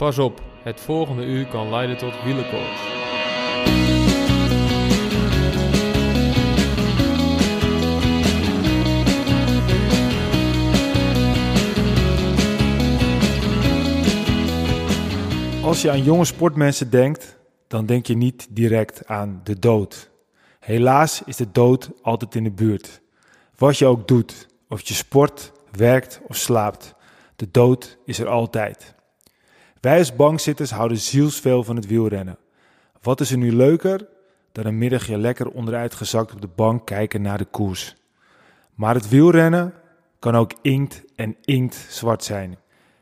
Pas op, het volgende uur kan leiden tot wielerkoorts. Als je aan jonge sportmensen denkt, dan denk je niet direct aan de dood. Helaas is de dood altijd in de buurt. Wat je ook doet, of je sport, werkt of slaapt, de dood is er altijd. Wij als bankzitters houden zielsveel van het wielrennen. Wat is er nu leuker dan een middagje lekker onderuit gezakt op de bank kijken naar de koers? Maar het wielrennen kan ook inkt en inkt zwart zijn.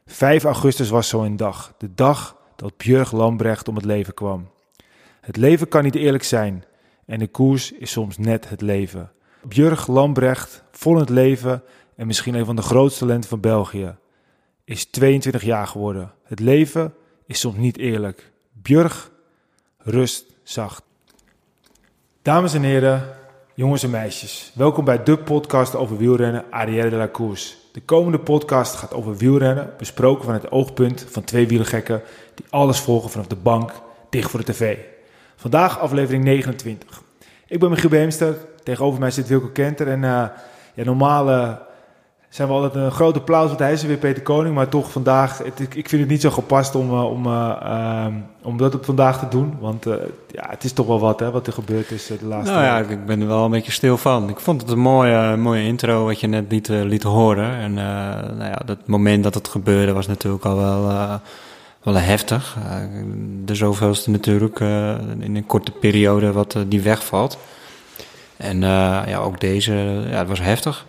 5 augustus was zo'n dag, de dag dat Björg Lambrecht om het leven kwam. Het leven kan niet eerlijk zijn en de koers is soms net het leven. Björg Lambrecht, vol het leven en misschien een van de grootste talenten van België, is 22 jaar geworden. Het leven is soms niet eerlijk. Björg, rust zacht. Dames en heren, jongens en meisjes, welkom bij de podcast over wielrennen Arrière de la Course. De komende podcast gaat over wielrennen, besproken van het oogpunt van twee wielergekken die alles volgen vanaf de bank, dicht voor de tv. Vandaag aflevering 29. Ik ben Michiel Beemster, tegenover mij zit Wilco Kenter en uh, ja, normaal uh, zijn we altijd een groot applaus, want hij is er weer Peter Koning, maar toch vandaag, het, ik vind het niet zo gepast om, uh, om, om dat op vandaag te doen, want ja, het is toch wel wat hè, wat er gebeurd is de laatste Nou ja, ik ben er wel een beetje stil van. Ik vond het een mooie, mooie intro wat je net liet, liet horen en nou ja, dat moment dat het gebeurde was natuurlijk al wel wel heftig. De zoveelste natuurlijk in een korte periode wat die wegvalt. En ja, ook deze, ja, het was heftig.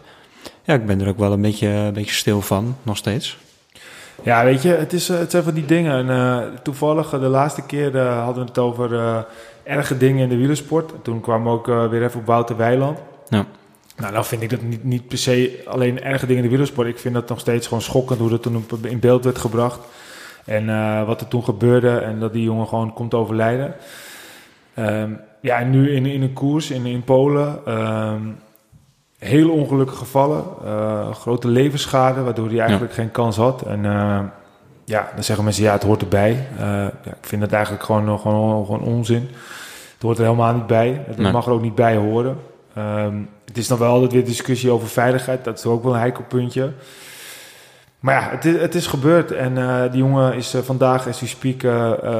Ja, ik ben er ook wel een beetje, een beetje stil van, nog steeds. Ja, weet je, het, is, het zijn van die dingen. En toevallig, de laatste keer hadden we het over erge dingen in de wielersport. Toen kwam ook weer even op Wouter Weiland. Ja. Nou, nou vind ik dat niet, niet per se alleen erge dingen in de wielersport. Ik vind dat nog steeds gewoon schokkend hoe dat toen in beeld werd gebracht. En wat er toen gebeurde en dat die jongen gewoon komt overlijden. Um, ja, en nu in, in een koers in, in Polen. Um, heel ongelukkige gevallen. Uh, grote levensschade, waardoor hij eigenlijk ja. geen kans had. En uh, ja, dan zeggen mensen ja, het hoort erbij. ja, ik vind dat eigenlijk gewoon, gewoon, gewoon onzin. Het hoort er helemaal niet bij. Het nee. mag er ook niet bij horen. Um, het is dan wel altijd weer discussie over veiligheid. Dat is ook wel een heikel puntje. Maar ja, het is, het is gebeurd en die jongen is vandaag, as we speak,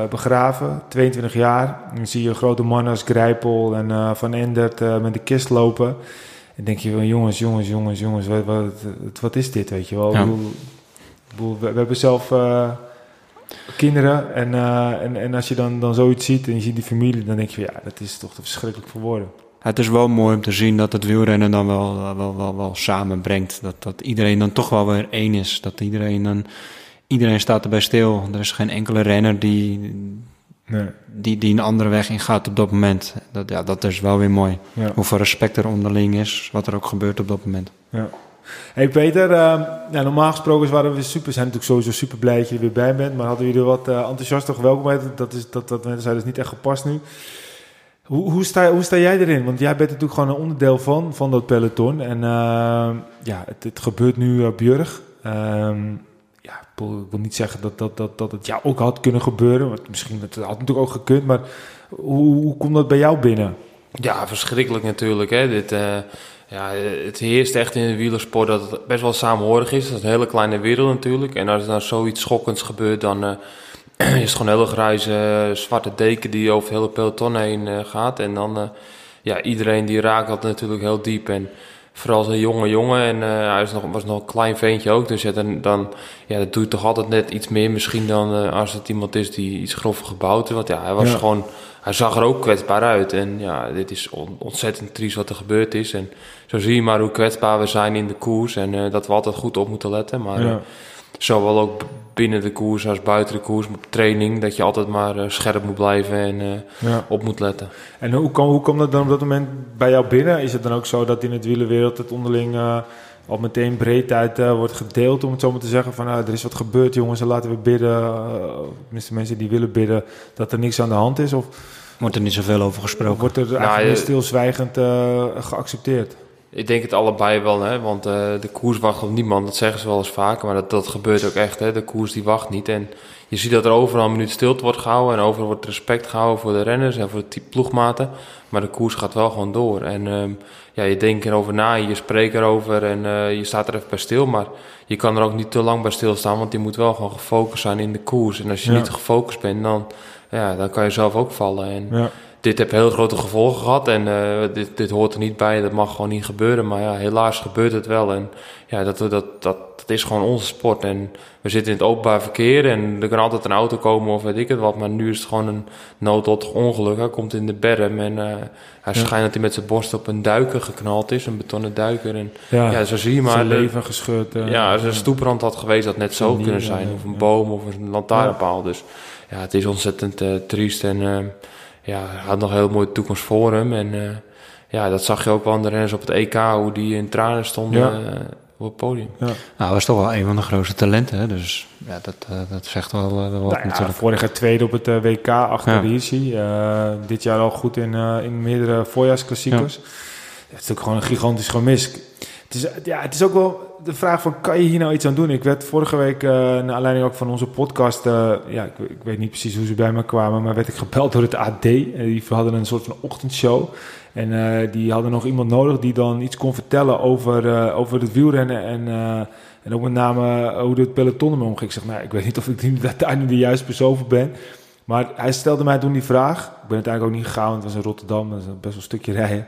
begraven. 22 jaar. Dan zie je grote mannen als Grijpel en Van Endert met de kist lopen. En denk je van jongens, jongens, jongens, jongens, wat, wat, wat is dit, weet je wel? Ja. We, we, hebben zelf kinderen en, en, en als je dan, dan zoiets ziet en je ziet die familie, dan denk je van ja, dat is toch te verschrikkelijk voor woorden. Het is wel mooi om te zien dat het wielrennen dan wel, wel, wel, wel samenbrengt. Dat, dat iedereen dan toch wel weer één is. Dat iedereen dan. Iedereen staat erbij stil. Er is geen enkele renner die, nee. die, die een andere weg ingaat op dat moment. Dat, ja, dat is wel weer mooi. Ja. Hoeveel respect er onderling is, wat er ook gebeurt op dat moment. Ja. Hey Peter, uh, ja, normaal gesproken waren we super, zijn natuurlijk sowieso super blij dat je er weer bij bent. Maar hadden jullie wat uh, enthousiast over welkom? Dat, is, dat, dat zijn dus niet echt gepast nu. Hoe, hoe, sta, hoe sta jij erin? Want jij bent natuurlijk gewoon een onderdeel van, van dat peloton. En uh, ja, het, het, gebeurt nu op Björg. Um, ja, ik wil niet zeggen dat, dat, dat, dat het jou ook had kunnen gebeuren. Want misschien het had natuurlijk ook gekund. Maar hoe, hoe komt dat bij jou binnen? Ja, verschrikkelijk natuurlijk. Hè? Dit, uh, ja, het heerst echt in de wielersport dat het best wel samenhorig is. Dat is een hele kleine wereld natuurlijk. En als er dan zoiets schokkends gebeurt, dan... Uh, is het gewoon een hele grijze zwarte deken die over het hele peloton heen gaat. En dan, ja, iedereen die raakt dat natuurlijk heel diep. En vooral een jonge jongen. En uh, hij was nog, was nog een klein veentje ook. Dus ja, dan, dan ja, dat doet toch altijd net iets meer misschien dan als het iemand is die iets grover gebouwd is. Want ja, hij was ja. gewoon, hij zag er ook kwetsbaar uit. En ja, dit is on, ontzettend triest wat er gebeurd is. En zo zie je maar hoe kwetsbaar we zijn in de koers. En dat we altijd goed op moeten letten. Maar ja. Zowel ook binnen de koers als buiten de koers, op training, dat je altijd maar uh, scherp moet blijven en uh, ja. op moet letten. En hoe, kom, hoe komt dat dan op dat moment bij jou binnen? Is het dan ook zo dat in het wielerwereld het onderling uh, al meteen breed uit wordt gedeeld, om het zo maar te zeggen, van nou, er is wat gebeurd jongens en laten we bidden, tenminste mensen die willen bidden, dat er niks aan de hand is? Of wordt er niet zoveel over gesproken? Wordt er eigenlijk nou, stilzwijgend geaccepteerd? Ik denk het allebei wel, hè? want uh, de koers wacht op niemand. Dat zeggen ze wel eens vaker, maar dat, dat gebeurt ook echt. Hè? De koers die wacht niet. En je ziet dat er overal een minuut stilte wordt gehouden en overal wordt respect gehouden voor de renners en voor de ploegmaten. Maar de koers gaat wel gewoon door. En ehm, ja, je denkt erover na, je spreekt erover en uh, je staat er even bij stil. Maar je kan er ook niet te lang bij stilstaan, want je moet wel gewoon gefocust zijn in de koers. En als je Ja. niet gefocust bent, dan, ja, dan kan je zelf ook vallen. En Ja. Dit heeft heel grote gevolgen gehad en eh, dit, dit hoort er niet bij. Dat mag gewoon niet gebeuren. Maar ja, helaas gebeurt het wel. En ja, dat, dat, dat, dat is gewoon onze sport. En we zitten in het openbaar verkeer en er kan altijd een auto komen of weet ik het wat. Maar nu is het gewoon een noodlottig ongeluk. Hij komt in de berm en eh, hij Ja. schijnt dat hij met zijn borst op een duiker geknald is. Een betonnen duiker. En Ja, ja, zo zie je maar. zijn leven gescheurd. eh, ja, als er een stoeprand had geweest, dat net zo kunnen zijn. Of een boom of een lantaarnpaal. Dus ja, het is ontzettend triest. En ja, hij had nog een heel mooie toekomst voor hem. En eh, ja, dat zag je ook wel aan de renners op het EK, hoe die in tranen stonden Ja. eh, op het podium. Nou, hij was toch wel een van de grootste talenten. Hè? Dus ja, dat, eh, dat zegt wel, wel wat Nou ja, natuurlijk. vorig jaar tweede op het WK achter Ja. Eh, dit jaar al goed in, eh, in meerdere voorjaarsklassiekers. Ja. het is natuurlijk gewoon een gigantisch gemis. Het is, ja, het is ook wel de vraag van, kan je hier nou iets aan doen? Ik werd vorige week, eh naar aanleiding ook van onze podcast... eh, ja, ik, ik weet niet precies hoe ze bij me kwamen... maar werd ik gebeld door het AD. En die hadden een soort van ochtendshow. En eh, die hadden nog iemand nodig die dan iets kon vertellen over, eh, over het wielrennen... en, eh, en ook met name hoe het peloton ermee omging. Ik zeg, nou, ik weet niet of ik daar nu de juiste persoon voor ben... Maar hij stelde mij toen die vraag. Ik ben uiteindelijk ook niet gegaan, het was in Rotterdam. Dat best wel een stukje rijden.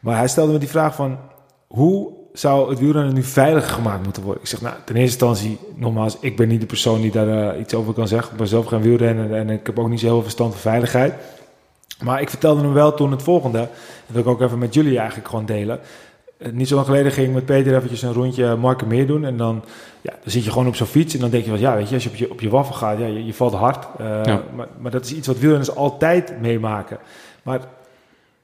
Maar hij stelde me die vraag van... Hoe zou het wielrennen nu veiliger gemaakt moeten worden? Ik zeg, nou, ten eerste instantie, nogmaals... Ik ben niet de persoon die daar eh, iets over kan zeggen. Ik ben zelf geen wielrenner en ik heb ook niet zo heel veel verstand van veiligheid. Maar ik vertelde hem wel toen het volgende. Dat wil ik ook even met jullie eigenlijk gewoon delen. Eh, Niet zo lang geleden ging ik met Peter eventjes een rondje Markenmeer doen. En dan, ja, dan zit je gewoon op zo'n fiets. En dan denk je van, ja, weet je, als je op je, op je waffel gaat, ja, je, je valt hard. Eh, Ja. maar, maar dat is iets wat wielrenners altijd meemaken. Maar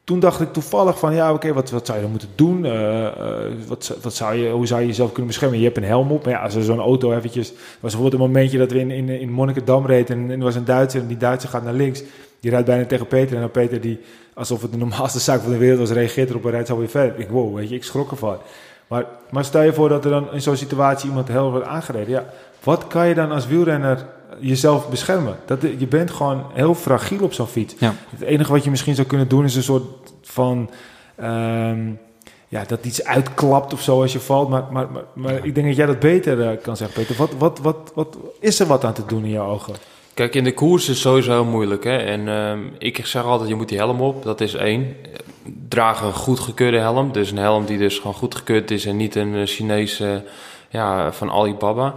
toen dacht ik toevallig van, ja, oké, wat, wat zou je dan moeten doen? Eh, eh, wat, wat zou je, hoe zou je jezelf kunnen beschermen? Je hebt een helm op. Maar ja, als zo'n auto eventjes... Was bijvoorbeeld een momentje dat we in, in, in Monnikendam reden. En, en er was een Duitser en die Duitser gaat naar links. Die rijdt bijna tegen Peter. En dan Peter, die, alsof het de normaalste zaak van de wereld was, reageert erop en rijdt zo weer verder. Ik, wow, weet je, ik schrok ervan. Maar, maar stel je voor dat er dan in zo'n situatie iemand heel wordt aangereden. Ja, wat kan je dan als wielrenner jezelf beschermen? Dat, je bent gewoon heel fragiel op zo'n fiets. Ja. Het enige wat je misschien zou kunnen doen is een soort van... ehm, ja, dat iets uitklapt of zo als je valt. Maar, maar, maar, maar ik denk dat jij dat beter eh, kan zeggen, Peter. Wat, wat, wat, wat, is er wat aan te doen in jouw ogen? Kijk, in de koers is sowieso heel moeilijk. Hè? En ehm, ik zeg altijd, je moet die helm op. Dat is één. Draag een goedgekeurde helm. Dus een helm die dus gewoon goedgekeurd is en niet een eh, Chinese ja, van Alibaba.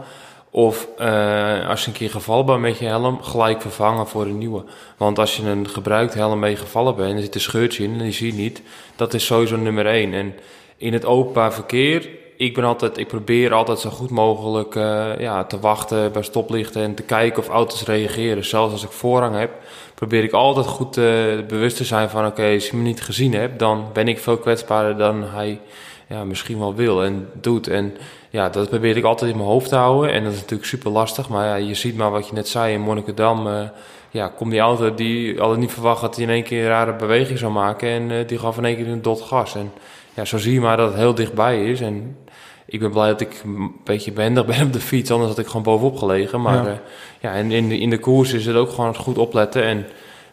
Of eh, als je een keer gevallen bent met je helm, gelijk vervangen voor een nieuwe. Want als je een gebruikt helm mee gevallen bent, er zit een scheurtje in en die zie je niet. Dat is sowieso nummer één. En in het openbaar verkeer, ik ben altijd, ik probeer altijd zo goed mogelijk eh, ja, te wachten bij stoplichten en te kijken of auto's reageren. Zelfs als ik voorrang heb, probeer ik altijd goed eh, bewust te zijn van oké, als je me niet gezien hebt, dan ben ik veel kwetsbaarder dan hij ja, misschien wel wil en doet. En ja, dat probeer ik altijd in mijn hoofd te houden. En dat is natuurlijk super lastig. Maar ja, je ziet maar wat je net zei in Monnikendam. eh ja, komt die auto die hadden niet verwacht dat hij in één keer een rare beweging zou maken. En eh, die gaf in één keer een dot gas. En ja, zo zie je maar dat het heel dichtbij is. En ik ben blij dat ik een beetje behendig ben op de fiets. Anders had ik gewoon bovenop gelegen. Maar Ja. ja, ja en in de, in de koers is het ook gewoon goed opletten. En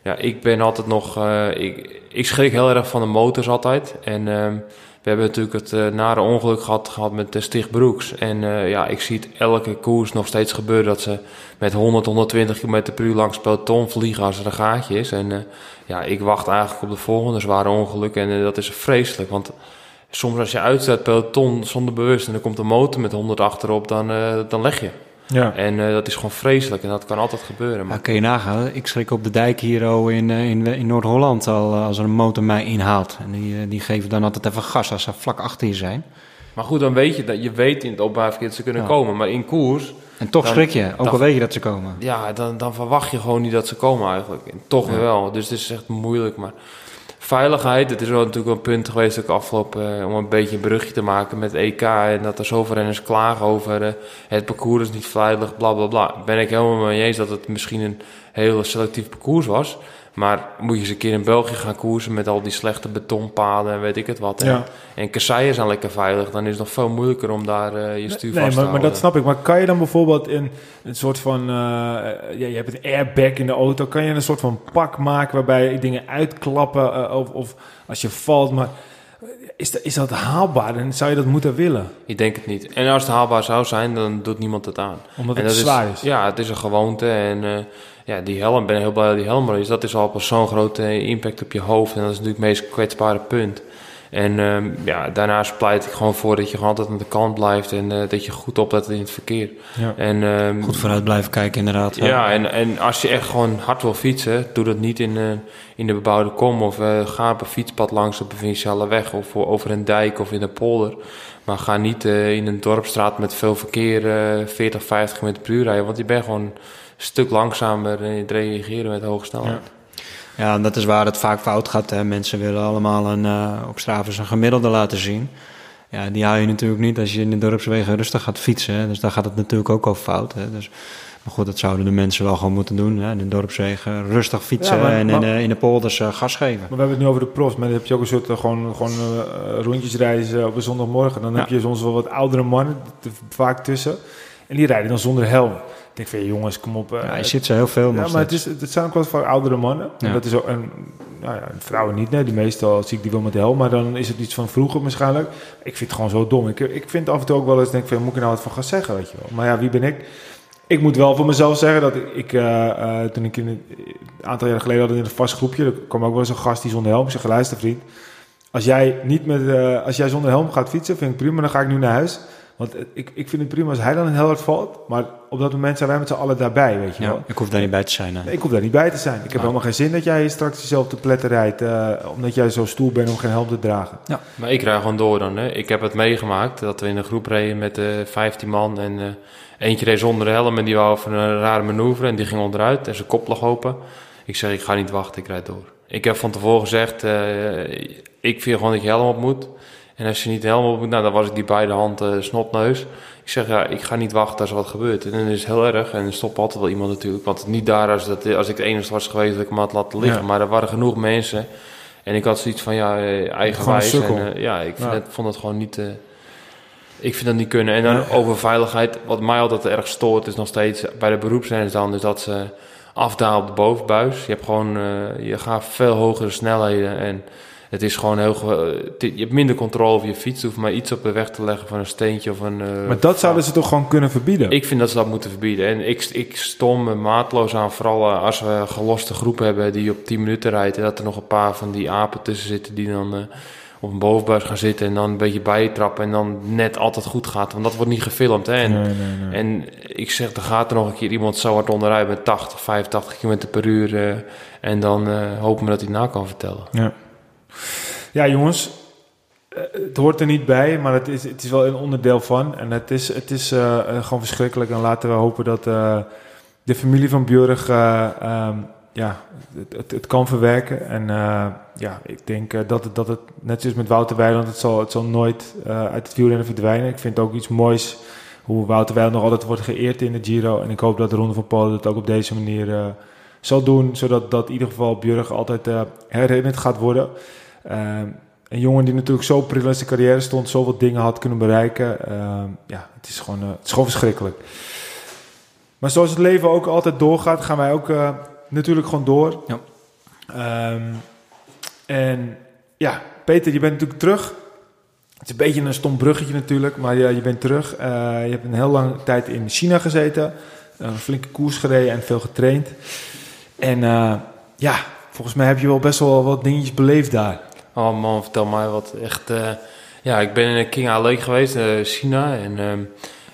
ja, ik ben altijd nog... eh, ik, ik schrik heel erg van de motors altijd. En... we hebben natuurlijk het eh, nare ongeluk gehad, gehad met de Stig Broeks. En eh, ja, ik zie het elke koers nog steeds gebeuren dat ze met 100, 120 km per uur langs peloton vliegen als er een gaatje is. En eh, ja, ik wacht eigenlijk op de volgende zware ongeluk en dat is vreselijk. Want soms als je uitzet peloton zonder bewust en er komt een motor met 100 achterop, dan, dan leg je. Ja, En eh, dat is gewoon vreselijk en dat kan altijd gebeuren. Maar kun je nagaan, ik schrik op de dijk hier oh, in, eh, in, in Noord-Holland al eh, als er een motor mij inhaalt. En die, die geven dan altijd even gas als ze vlak achter je zijn. Maar goed, dan weet je dat je weet in het openbaar verkeer dat ze kunnen Ja. komen. Maar in koers, En toch Dan- schrik je, ook dan- al weet je dat ze komen. ja, dan, dan verwacht je gewoon niet dat ze komen eigenlijk. En toch Ja. wel. Dus het is echt moeilijk. Maar veiligheid, het is wel natuurlijk een punt geweest ook afgelopen eh, om een beetje een brugje te maken met EK. En dat er zoveel renners klagen over eh, het parcours is niet veilig, bla bla bla. Ben ik helemaal mee eens dat het misschien een heel selectief parcours was. Maar moet je eens een keer in België gaan koersen met al die slechte betonpaden en weet ik het wat. En, Ja. en kasseien zijn lekker veilig. Dan is het nog veel moeilijker om daar eh, je stuur Nee, vast te maar, maar dat snap ik. Maar kan je dan bijvoorbeeld in een soort van... eh, ja, je hebt een airbag in de auto. Kan je een soort van pak maken waarbij dingen uitklappen eh, of, of als je valt. Maar is, dat- is dat haalbaar en zou je dat moeten willen? Ik denk het niet. En als het haalbaar zou zijn, dan doet niemand het aan. Omdat En het dat zwaar is. Ja, het is een gewoonte. En eh, ja, die helm, ik ben heel blij dat die helm er is. Dat is al pas zo'n grote impact op je hoofd. En dat is natuurlijk het meest kwetsbare punt. En ehm, ja, daarnaast pleit ik gewoon voor dat je gewoon altijd aan de kant blijft. En eh, dat je goed oplet in het verkeer. Ja. En, ehm, Goed vooruit blijven kijken, inderdaad. ja, en, en als je echt gewoon hard wil fietsen, doe dat niet in, eh, in de bebouwde kom. Of eh, ga op een fietspad langs de provinciale weg. Of over een dijk of in een polder. Maar ga niet in een dorpstraat met veel verkeer eh 40, 50 km per uur rijden. Want je bent gewoon stuk langzamer in het reageren met hoge snelheid. Ja, en dat is waar het vaak fout gaat. Hè. Mensen willen allemaal een, eh, op Strava een gemiddelde laten zien. Ja, die haal je natuurlijk niet als je in de dorpswegen rustig gaat fietsen. Hè. Dus daar gaat het natuurlijk ook al fout. Hè. Dus, maar goed, dat zouden de mensen wel gewoon moeten doen. Hè. In de dorpswegen rustig fietsen Ja, maar- en in, maar- de, in de polders eh, gas geven. Maar we hebben het nu over de profs, maar dan heb je ook een soort eh, gewoon, gewoon eh, rondjes reizen op een zondagmorgen. Dan heb je soms wel wat oudere mannen er vaak tussen. En die rijden dan zonder helm. Ik denk van, ja, jongens, kom op. eh, Ja, je ziet ze heel veel Ja, maar het, is, het zijn ook wel vaak oudere mannen. En dat is ook, en, nou ja, en vrouwen niet, nee. Die meestal zie ik die wel met helm. Maar dan is het iets van vroeger waarschijnlijk. Ik vind het gewoon zo dom. Ik, ik vind af en toe ook wel eens, denk ik, van, moet ik er nou wat van gaan zeggen, weet je wel. Maar ja, wie ben ik? Ik moet wel voor mezelf zeggen dat ik, eh, eh, toen ik in een, een aantal jaar geleden had in een vast groepje, er kwam ook wel eens een gast die zonder helm. Ik zeg, luister vriend, als jij, niet met, eh, als jij zonder helm gaat fietsen, vind ik prima, dan ga ik nu naar huis. Want ik, ik vind het prima als hij dan heel hard valt. Maar op dat moment zijn wij met z'n allen daarbij, weet je wel. Ja, ik hoef daar niet bij te zijn. Nee, ik hoef daar niet bij te zijn. Ik heb helemaal geen zin dat jij straks jezelf te pletten rijdt. eh, omdat jij zo stoer bent om geen helm te dragen. Maar ik rij gewoon door dan. Hè. Ik heb het meegemaakt dat we in een groep reden met eh 15 man. En eh, eentje reed zonder helm en die wou even een rare manoeuvre. En die ging onderuit en zijn kop lag open. Ik zeg, ik ga niet wachten, ik rijd door. Ik heb van tevoren gezegd, eh, ik vind gewoon dat je helm op moet. En als je niet helm op moet, nou, dan was ik die beide handen snotneus. Ik zeg, ja, ik ga niet wachten als er wat gebeurt. En dan is heel erg. En er stopt altijd wel iemand natuurlijk. Want niet daar als, dat, als ik de enige was geweest dat ik hem had laten liggen. Ja. Maar er waren genoeg mensen. En ik had zoiets van, ja, eh, eigenwijs. En, eh, ja, ik vind Ja. het, vond het gewoon niet... eh, ik vind dat niet kunnen. En dan over veiligheid. Wat mij altijd erg stoort is nog steeds bij de beroepsrenners dan... is dat ze afdalen op de bovenbuis. Je hebt gewoon... eh, je gaat veel hogere snelheden en... Het is gewoon heel... je hebt minder controle over je fiets. Je hoeft maar iets op de weg te leggen van een steentje of een... eh, maar dat zouden ze toch gewoon kunnen verbieden? ik vind dat ze dat moeten verbieden. En ik, ik stom me maatloos aan, vooral eh, als we geloste groep hebben die op 10 minuten rijdt. En dat er nog een paar van die apen tussen zitten die dan eh, op een bovenbuis gaan zitten. En dan een beetje bijtrappen en dan net altijd goed gaat. Want dat wordt niet gefilmd. Hè? En, nee, nee, nee. en ik zeg, er gaat er nog een keer iemand zo hard onderuit met 80, 85 km per uur. en dan hopen we dat hij het na kan vertellen. Ja. Ja, jongens. eh, Het hoort er niet bij, maar het is, het is wel een onderdeel van. En het is, het is eh, eh, gewoon verschrikkelijk. En laten we hopen dat de familie van Björg eh, ehm, ja, het, het, kan verwerken. En ja, ik denk dat, het, dat het, net zoals met Wouter Weiland, het zal, het zal nooit uit het wielrennen verdwijnen. Ik vind het ook iets moois hoe Wouter Weiland nog altijd wordt geëerd in de Giro. En ik hoop dat de Ronde van Polen het ook op deze manier zal doen. Zodat dat in ieder geval Björg altijd herinnerd gaat worden. Ehm, een jongen die natuurlijk zo pril in zijn carrière stond, zoveel dingen had kunnen bereiken. Ehm, ja, het is, gewoon, eh, het is gewoon verschrikkelijk. Maar zoals het leven ook altijd doorgaat, gaan wij ook eh, natuurlijk gewoon door. Ja. Ehm, en ja, Peter, je bent natuurlijk terug. Het is een beetje een stom bruggetje natuurlijk, maar ja, je bent terug. Eh, je hebt een heel lange tijd in China gezeten. Een flinke koers gereden en veel getraind. En ja, volgens mij heb je wel best wel wat dingetjes beleefd daar. Oh man, vertel mij wat. Echt, eh, ja, ik ben in King Lake geweest, eh, China. En ehm,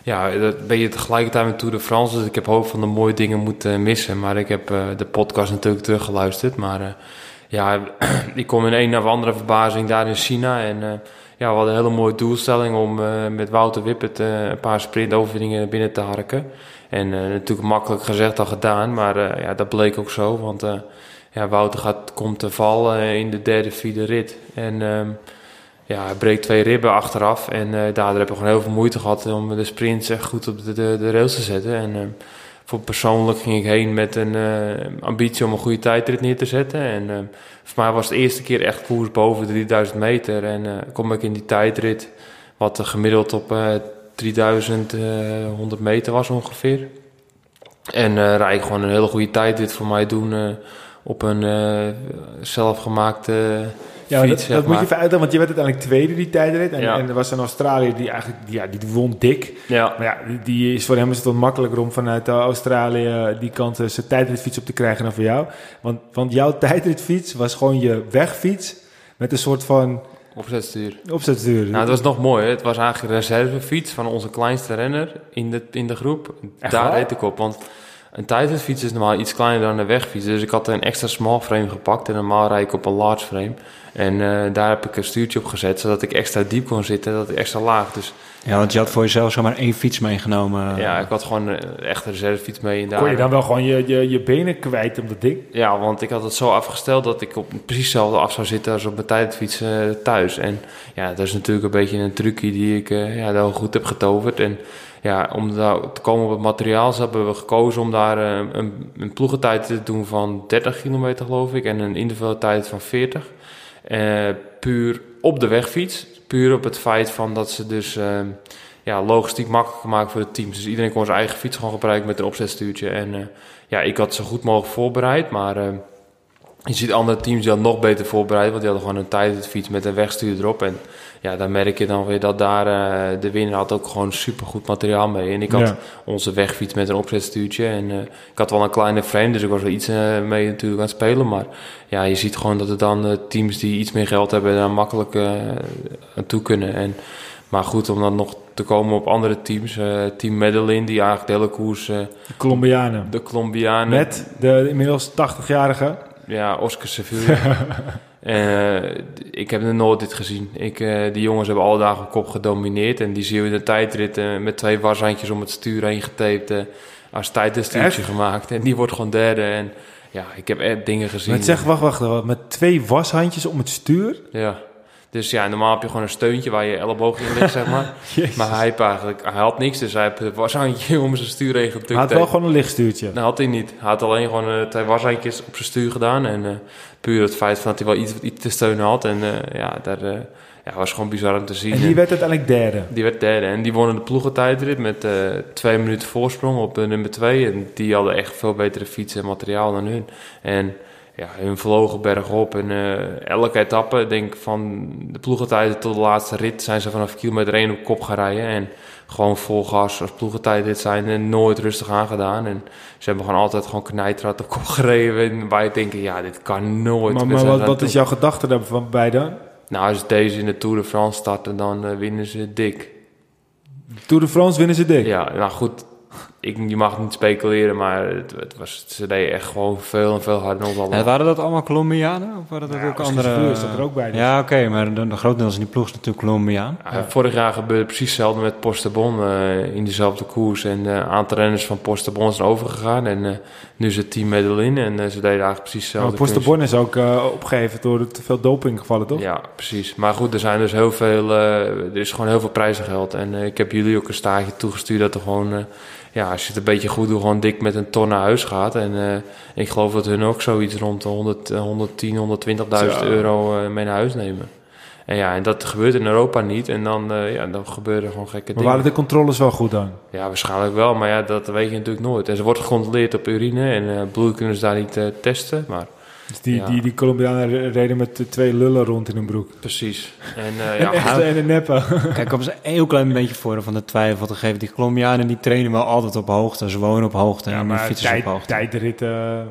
ja, dat ben je tegelijkertijd met Tour de France. Dus ik heb hoop van de mooie dingen moeten missen. Maar ik heb eh, de podcast natuurlijk teruggeluisterd. Maar eh, ja, ik kom in een of andere verbazing daar in China. En eh, ja, we hadden een hele mooie doelstelling om eh, met Wouter Wippert eh, een paar sprintoverwinningen binnen te harken. En eh, natuurlijk makkelijk gezegd dan gedaan. Maar eh, ja, dat bleek ook zo. Want eh, ja, Wouter gaat, komt te vallen in de derde, vierde rit. En ehm, ja, hij breekt twee ribben achteraf. En eh, daardoor heb ik gewoon heel veel moeite gehad om de sprints echt goed op de, de, de rails te zetten. En ehm, voor persoonlijk ging ik heen met een eh, ambitie om een goede tijdrit neer te zetten. En eh, voor mij was het de eerste keer echt koers boven de 3000 meter. En eh, kom ik in die tijdrit, wat gemiddeld op eh 3100 meter was ongeveer. En rijd ik gewoon een hele goede tijdrit voor mij doen op een eh, zelfgemaakte Ja, fiets. dat, dat moet je even uitleggen, want je werd uiteindelijk tweede die tijdrit. En, Ja. en er was een Australiër die eigenlijk, die, ja, die won dik. Ja, Maar ja, die, die is voor hem is het wat makkelijker om vanuit eh, Australië die kant eh, zijn tijdritfiets op te krijgen dan voor jou. Want, want jouw tijdritfiets was gewoon je wegfiets met een soort van opzetstuur. opzetstuur. Nou, het was nog mooi. Hè? Het was eigenlijk een reservefiets van onze kleinste renner in de, in de groep. Echt Daar waar? reed ik op. Want een tijdritfiets is normaal iets kleiner dan een wegfiets. Dus ik had een extra small frame gepakt. En normaal rijd ik op een large frame. En eh, daar heb ik een stuurtje op gezet. Zodat ik extra diep kon zitten. Dat ik extra laag. Dus Ja, want je had voor jezelf zomaar één fiets meegenomen. ja, ik had gewoon een echte reservefiets mee. En daar, Kon je dan wel gewoon je, je, je benen kwijt op dat ding? Ja, want ik had het zo afgesteld dat ik op precies hetzelfde af zou zitten als op mijn tijdfiets eh, thuis. En ja, dat is natuurlijk een beetje een trucje die ik eh, ja, wel goed heb getoverd. En ja, om te komen op het materiaal hebben we gekozen om daar eh, een, een ploegentijd te doen van 30 kilometer geloof ik. En een individuele tijd van 40. Eh, puur op de wegfiets. Puur op het feit van dat ze dus eh, ja, logistiek makkelijker maken voor de teams. Dus iedereen kon zijn eigen fiets gewoon gebruiken met een opzetstuurtje. En ja, ik had zo goed mogelijk voorbereid, maar je ziet andere teams die hadden nog beter voorbereid, want die hadden gewoon een tijdritfiets met een wegstuur erop. En ja, dan merk je dan weer dat daar eh, de winnaar had ook gewoon supergoed materiaal mee. En ik had Ja. onze wegfiets met een opzetstuurtje en eh, ik had wel een kleine frame, dus ik was wel iets eh, mee natuurlijk aan het spelen. Maar ja, je ziet gewoon dat er dan teams die iets meer geld hebben daar makkelijk aan toe kunnen. En, maar goed, om dan nog te komen op andere teams. team Medellin, die eigenlijk de hele koers, De Colombianen. de Colombianen... Met de inmiddels 80-jarige. Ja, Oscar Sevilla. Eh, ik heb nooit dit gezien. Ik, eh, die jongens hebben alle dagen op kop gedomineerd. En die zie je in de tijdrit met twee washandjes om het stuur heen getaped. eh, als tijdritstuurtje gemaakt. En die wordt gewoon derde. En ja, ik heb echt dingen gezien. Met zeg, wacht, wacht, wacht. Met twee washandjes om het stuur. Ja. Dus ja, normaal heb je gewoon een steuntje waar je elleboog in ligt, zeg maar. Maar hij eigenlijk, hij had niks. Dus hij heeft het washandje om zijn stuur heen gedukt. Hij had wel gewoon een lichtstuurtje. Dat had hij niet. Hij had alleen gewoon eh, twee washandjes op zijn stuur gedaan. En eh, puur het feit van dat hij wel iets, iets te steunen had. En eh, ja, daar ja, was gewoon bizar om te zien. En die En werd uiteindelijk derde. die werd derde. En die wonnen de ploegentijdrit met twee minuten voorsprong op de nummer twee. En die hadden echt veel betere fietsen en materiaal dan hun. En ja, hun vlogen bergop. En eh, elke etappe, denk ik van de ploegentijdrit tot de laatste rit... zijn ze vanaf kilometer 1 op kop gaan rijden. En gewoon vol gas als ploegentijdrit zijn en nooit rustig aangedaan. En ze hebben gewoon altijd gewoon knijterhard op kop gereden. En wij denken, ja, dit kan nooit. Maar, maar wat, wat is jouw gedachte daarbij dan? Nou, als deze in de Tour de France starten, dan eh, winnen ze dik. Tour de France winnen ze dik. Ja, nou goed. Ik, je mag niet speculeren, maar het, het was, ze deden echt gewoon veel en veel harder dan ons allemaal. En waren dat allemaal Colombianen? Of waren dat Ja, ook andere... Sevilla staat er ook bij, dus. Ja, oké, maar de, de grotendeels in die ploeg is natuurlijk Colombiaan. Ja, Vorig jaar gebeurde precies hetzelfde met Postebon eh in dezelfde koers. En eh, een aantal renners van Postebon zijn overgegaan. En eh, nu het team Medellin en eh, ze deden eigenlijk precies Maar hetzelfde. Posterbon is ook eh, opgegeven door te veel dopinggevallen, toch? Ja, precies. Maar goed, er zijn dus heel veel, eh, er is gewoon heel veel prijzengeld. En ik heb jullie ook een staartje toegestuurd dat er gewoon, ja, als je het een beetje goed doet, gewoon dik met een ton naar huis gaat. En ik geloof dat hun ook zoiets rond de 100, eh, 110, 120.000 Zo. euro eh, mee naar huis nemen. En ja, en dat gebeurt in Europa niet. En dan, eh, ja, dan gebeuren er gewoon gekke Maar dingen. waren de controles wel goed dan? Ja, waarschijnlijk wel, maar ja, dat weet je natuurlijk nooit. En ze wordt gecontroleerd op urine en eh, bloed kunnen ze daar niet eh, testen, maar Dus die, Ja. die, die Colombianen reden met de twee lullen rond in hun broek. precies. En eh, Een ja, echte en een neppe. Kijk, om ze een heel klein beetje voor van de twijfel te geven. Die Colombianen die trainen wel altijd op hoogte. Ze wonen op hoogte Ja, en die maar fietsen tijd, op hoogte. tijdritten...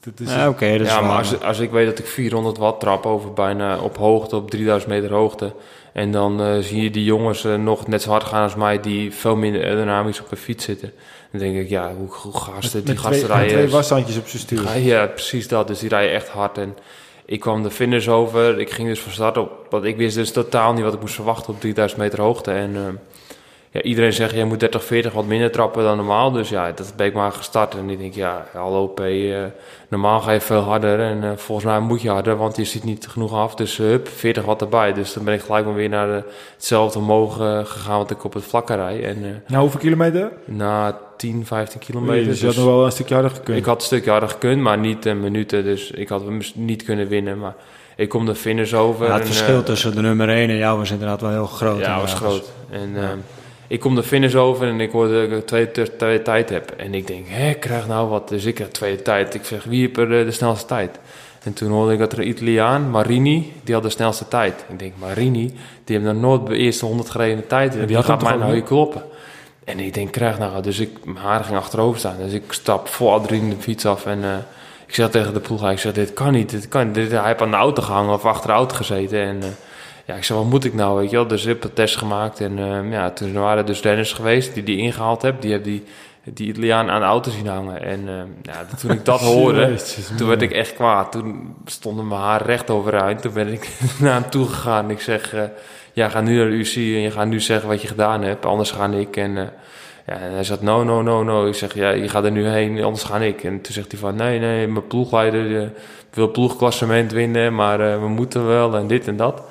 Dat is Ja, oké, dat is ja, maar als, als ik weet dat ik 400 watt trap over bijna op hoogte, op 3000 meter hoogte. En dan eh, zie je die jongens eh, nog net zo hard gaan als mij, die veel minder aerodynamisch op een fiets zitten. Dan denk ik, ja, hoe, hoe gasten, met, die met gasten twee, twee washandjes op zijn stuur. Ja, precies dat. Dus die rijden echt hard. En ik kwam de finish over. Ik ging dus van start op. Want ik wist dus totaal niet wat ik moest verwachten op 3000 meter hoogte. En eh, ja, iedereen zegt, jij moet 30, 40 wat minder trappen dan normaal. Dus ja, dat ben ik maar gestart. En ik denk, ja, hallo P, uh, normaal ga je veel harder. En uh, volgens mij moet je harder, want je ziet niet genoeg af. Dus uh, hup, 40 wat erbij. Dus dan ben ik gelijk maar weer naar de, hetzelfde omhoog gegaan wat ik op het vlakke rij. En, na hoeveel kilometer? Na 10, 15 kilometer. Dus je had nog wel een stukje harder gekund? Ik had een stukje harder gekund, maar niet in minuten. Dus ik had niet kunnen winnen, maar... Ik kom de finish over. Ja, het verschil tussen de nummer 1 en jou was inderdaad wel heel groot. Ja, was groot. En ja ik kom de finish over en ik hoor dat ik tweede, tweede tijd heb. En ik denk, hé, ik krijg nou wat. Dus ik heb tweede tijd. Ik zeg, wie heeft er de, de snelste tijd? En toen hoorde ik dat er een Italiaan, Marini, die had de snelste tijd. Ik denk, Marini, die heeft nog nooit de eerste 100 gereden tijd. En die, die gaat mij nou hier kloppen. En ik denk, krijg nou. Dus ik, mijn haar ging achterover staan. Dus ik stap vol adrenaline de fiets af. En uh, ik zeg tegen de ploeg, ik zeg, dit kan niet. Dit kan niet. Dit, hij heeft aan de auto gehangen of achter de auto gezeten. En... Uh, ja, ik zei, wat moet ik nou, weet je wel? Dus ik heb een test gemaakt en uh, ja, toen waren dus renners geweest die die ingehaald heb. Die hebben die, die Italiaan aan de auto zien hangen. En uh, ja, toen ik dat hoorde, toen werd ik echt kwaad. Toen stonden mijn haar recht overeind. Toen ben ik naar hem toe gegaan. Ik zeg, uh, ja, ga nu naar de UC en je gaat nu zeggen wat je gedaan hebt. Anders ga ik. En, ja, en hij zegt, no, no, no, no. Ik zeg, ja, je gaat er nu heen, anders ga ik. En toen zegt hij van, nee, nee, mijn ploegleider wil ploegklassement winnen, maar we moeten wel en dit en dat.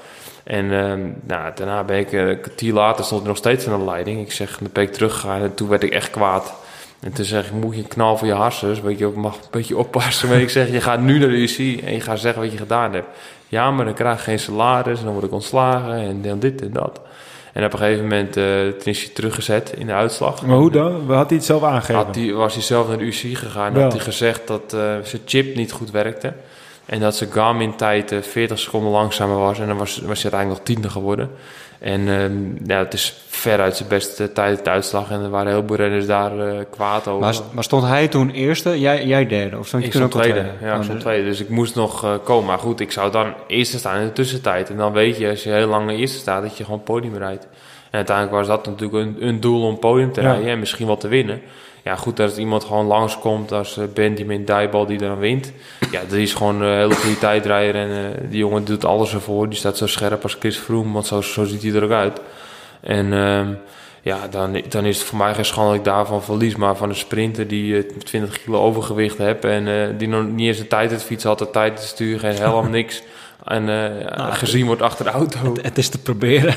En uh, nou, daarna ben ik, uh, een kwartier later stond ik nog steeds aan de leiding. Ik zeg, dan ben ik teruggegaan en toen werd ik echt kwaad. En toen zeg ik, moet je een knal voor je hartjes, weet je, mag een beetje oppassen. Maar ik zeg, je gaat nu naar de UC en je gaat zeggen wat je gedaan hebt. Ja, maar dan krijg je geen salaris en dan word ik ontslagen en dan dit en dat. En op een gegeven moment uh, is hij teruggezet in de uitslag. Maar hoe dan? Had hij het zelf aangegeven? Had hij, was hij zelf naar de UC gegaan en had hij gezegd dat uh, zijn chip niet goed werkte. En dat zijn Garmin-tijd 40 seconden langzamer was. En dan was, was hij uiteindelijk nog tiende geworden. En uh, ja, het is veruit zijn beste tijd de uitslag. En er waren heel veel renners daar uh, kwaad over. Maar, maar, stond hij toen eerste, jij, jij derde? Of stond je ik stond tweede. Ja, ik stond tweede. Dus ik moest nog uh, komen. Maar goed, ik zou dan eerste staan in de tussentijd. En dan weet je, als je heel lang eerste staat, dat je gewoon podium rijdt. En uiteindelijk was dat natuurlijk een, een doel om podium te rijden. Ja. En misschien wel te winnen ja, goed dat iemand gewoon langskomt als uh, Benjamin Dijbal die dan wint. Ja, die is gewoon een hele goede tijdrijder en uh, die jongen doet alles ervoor. Die staat zo scherp als Chris Froome, want zo, zo ziet hij er ook uit. En uh, ja, dan, dan is het voor mij geen schande dat ik daarvan verlies. Maar van een sprinter die 20 kilo overgewicht heeft en die nog niet eens de tijd het fietsen had, de tijd te sturen, geen helm, niks. En nou, gezien wordt achter de auto. Het, het is te proberen.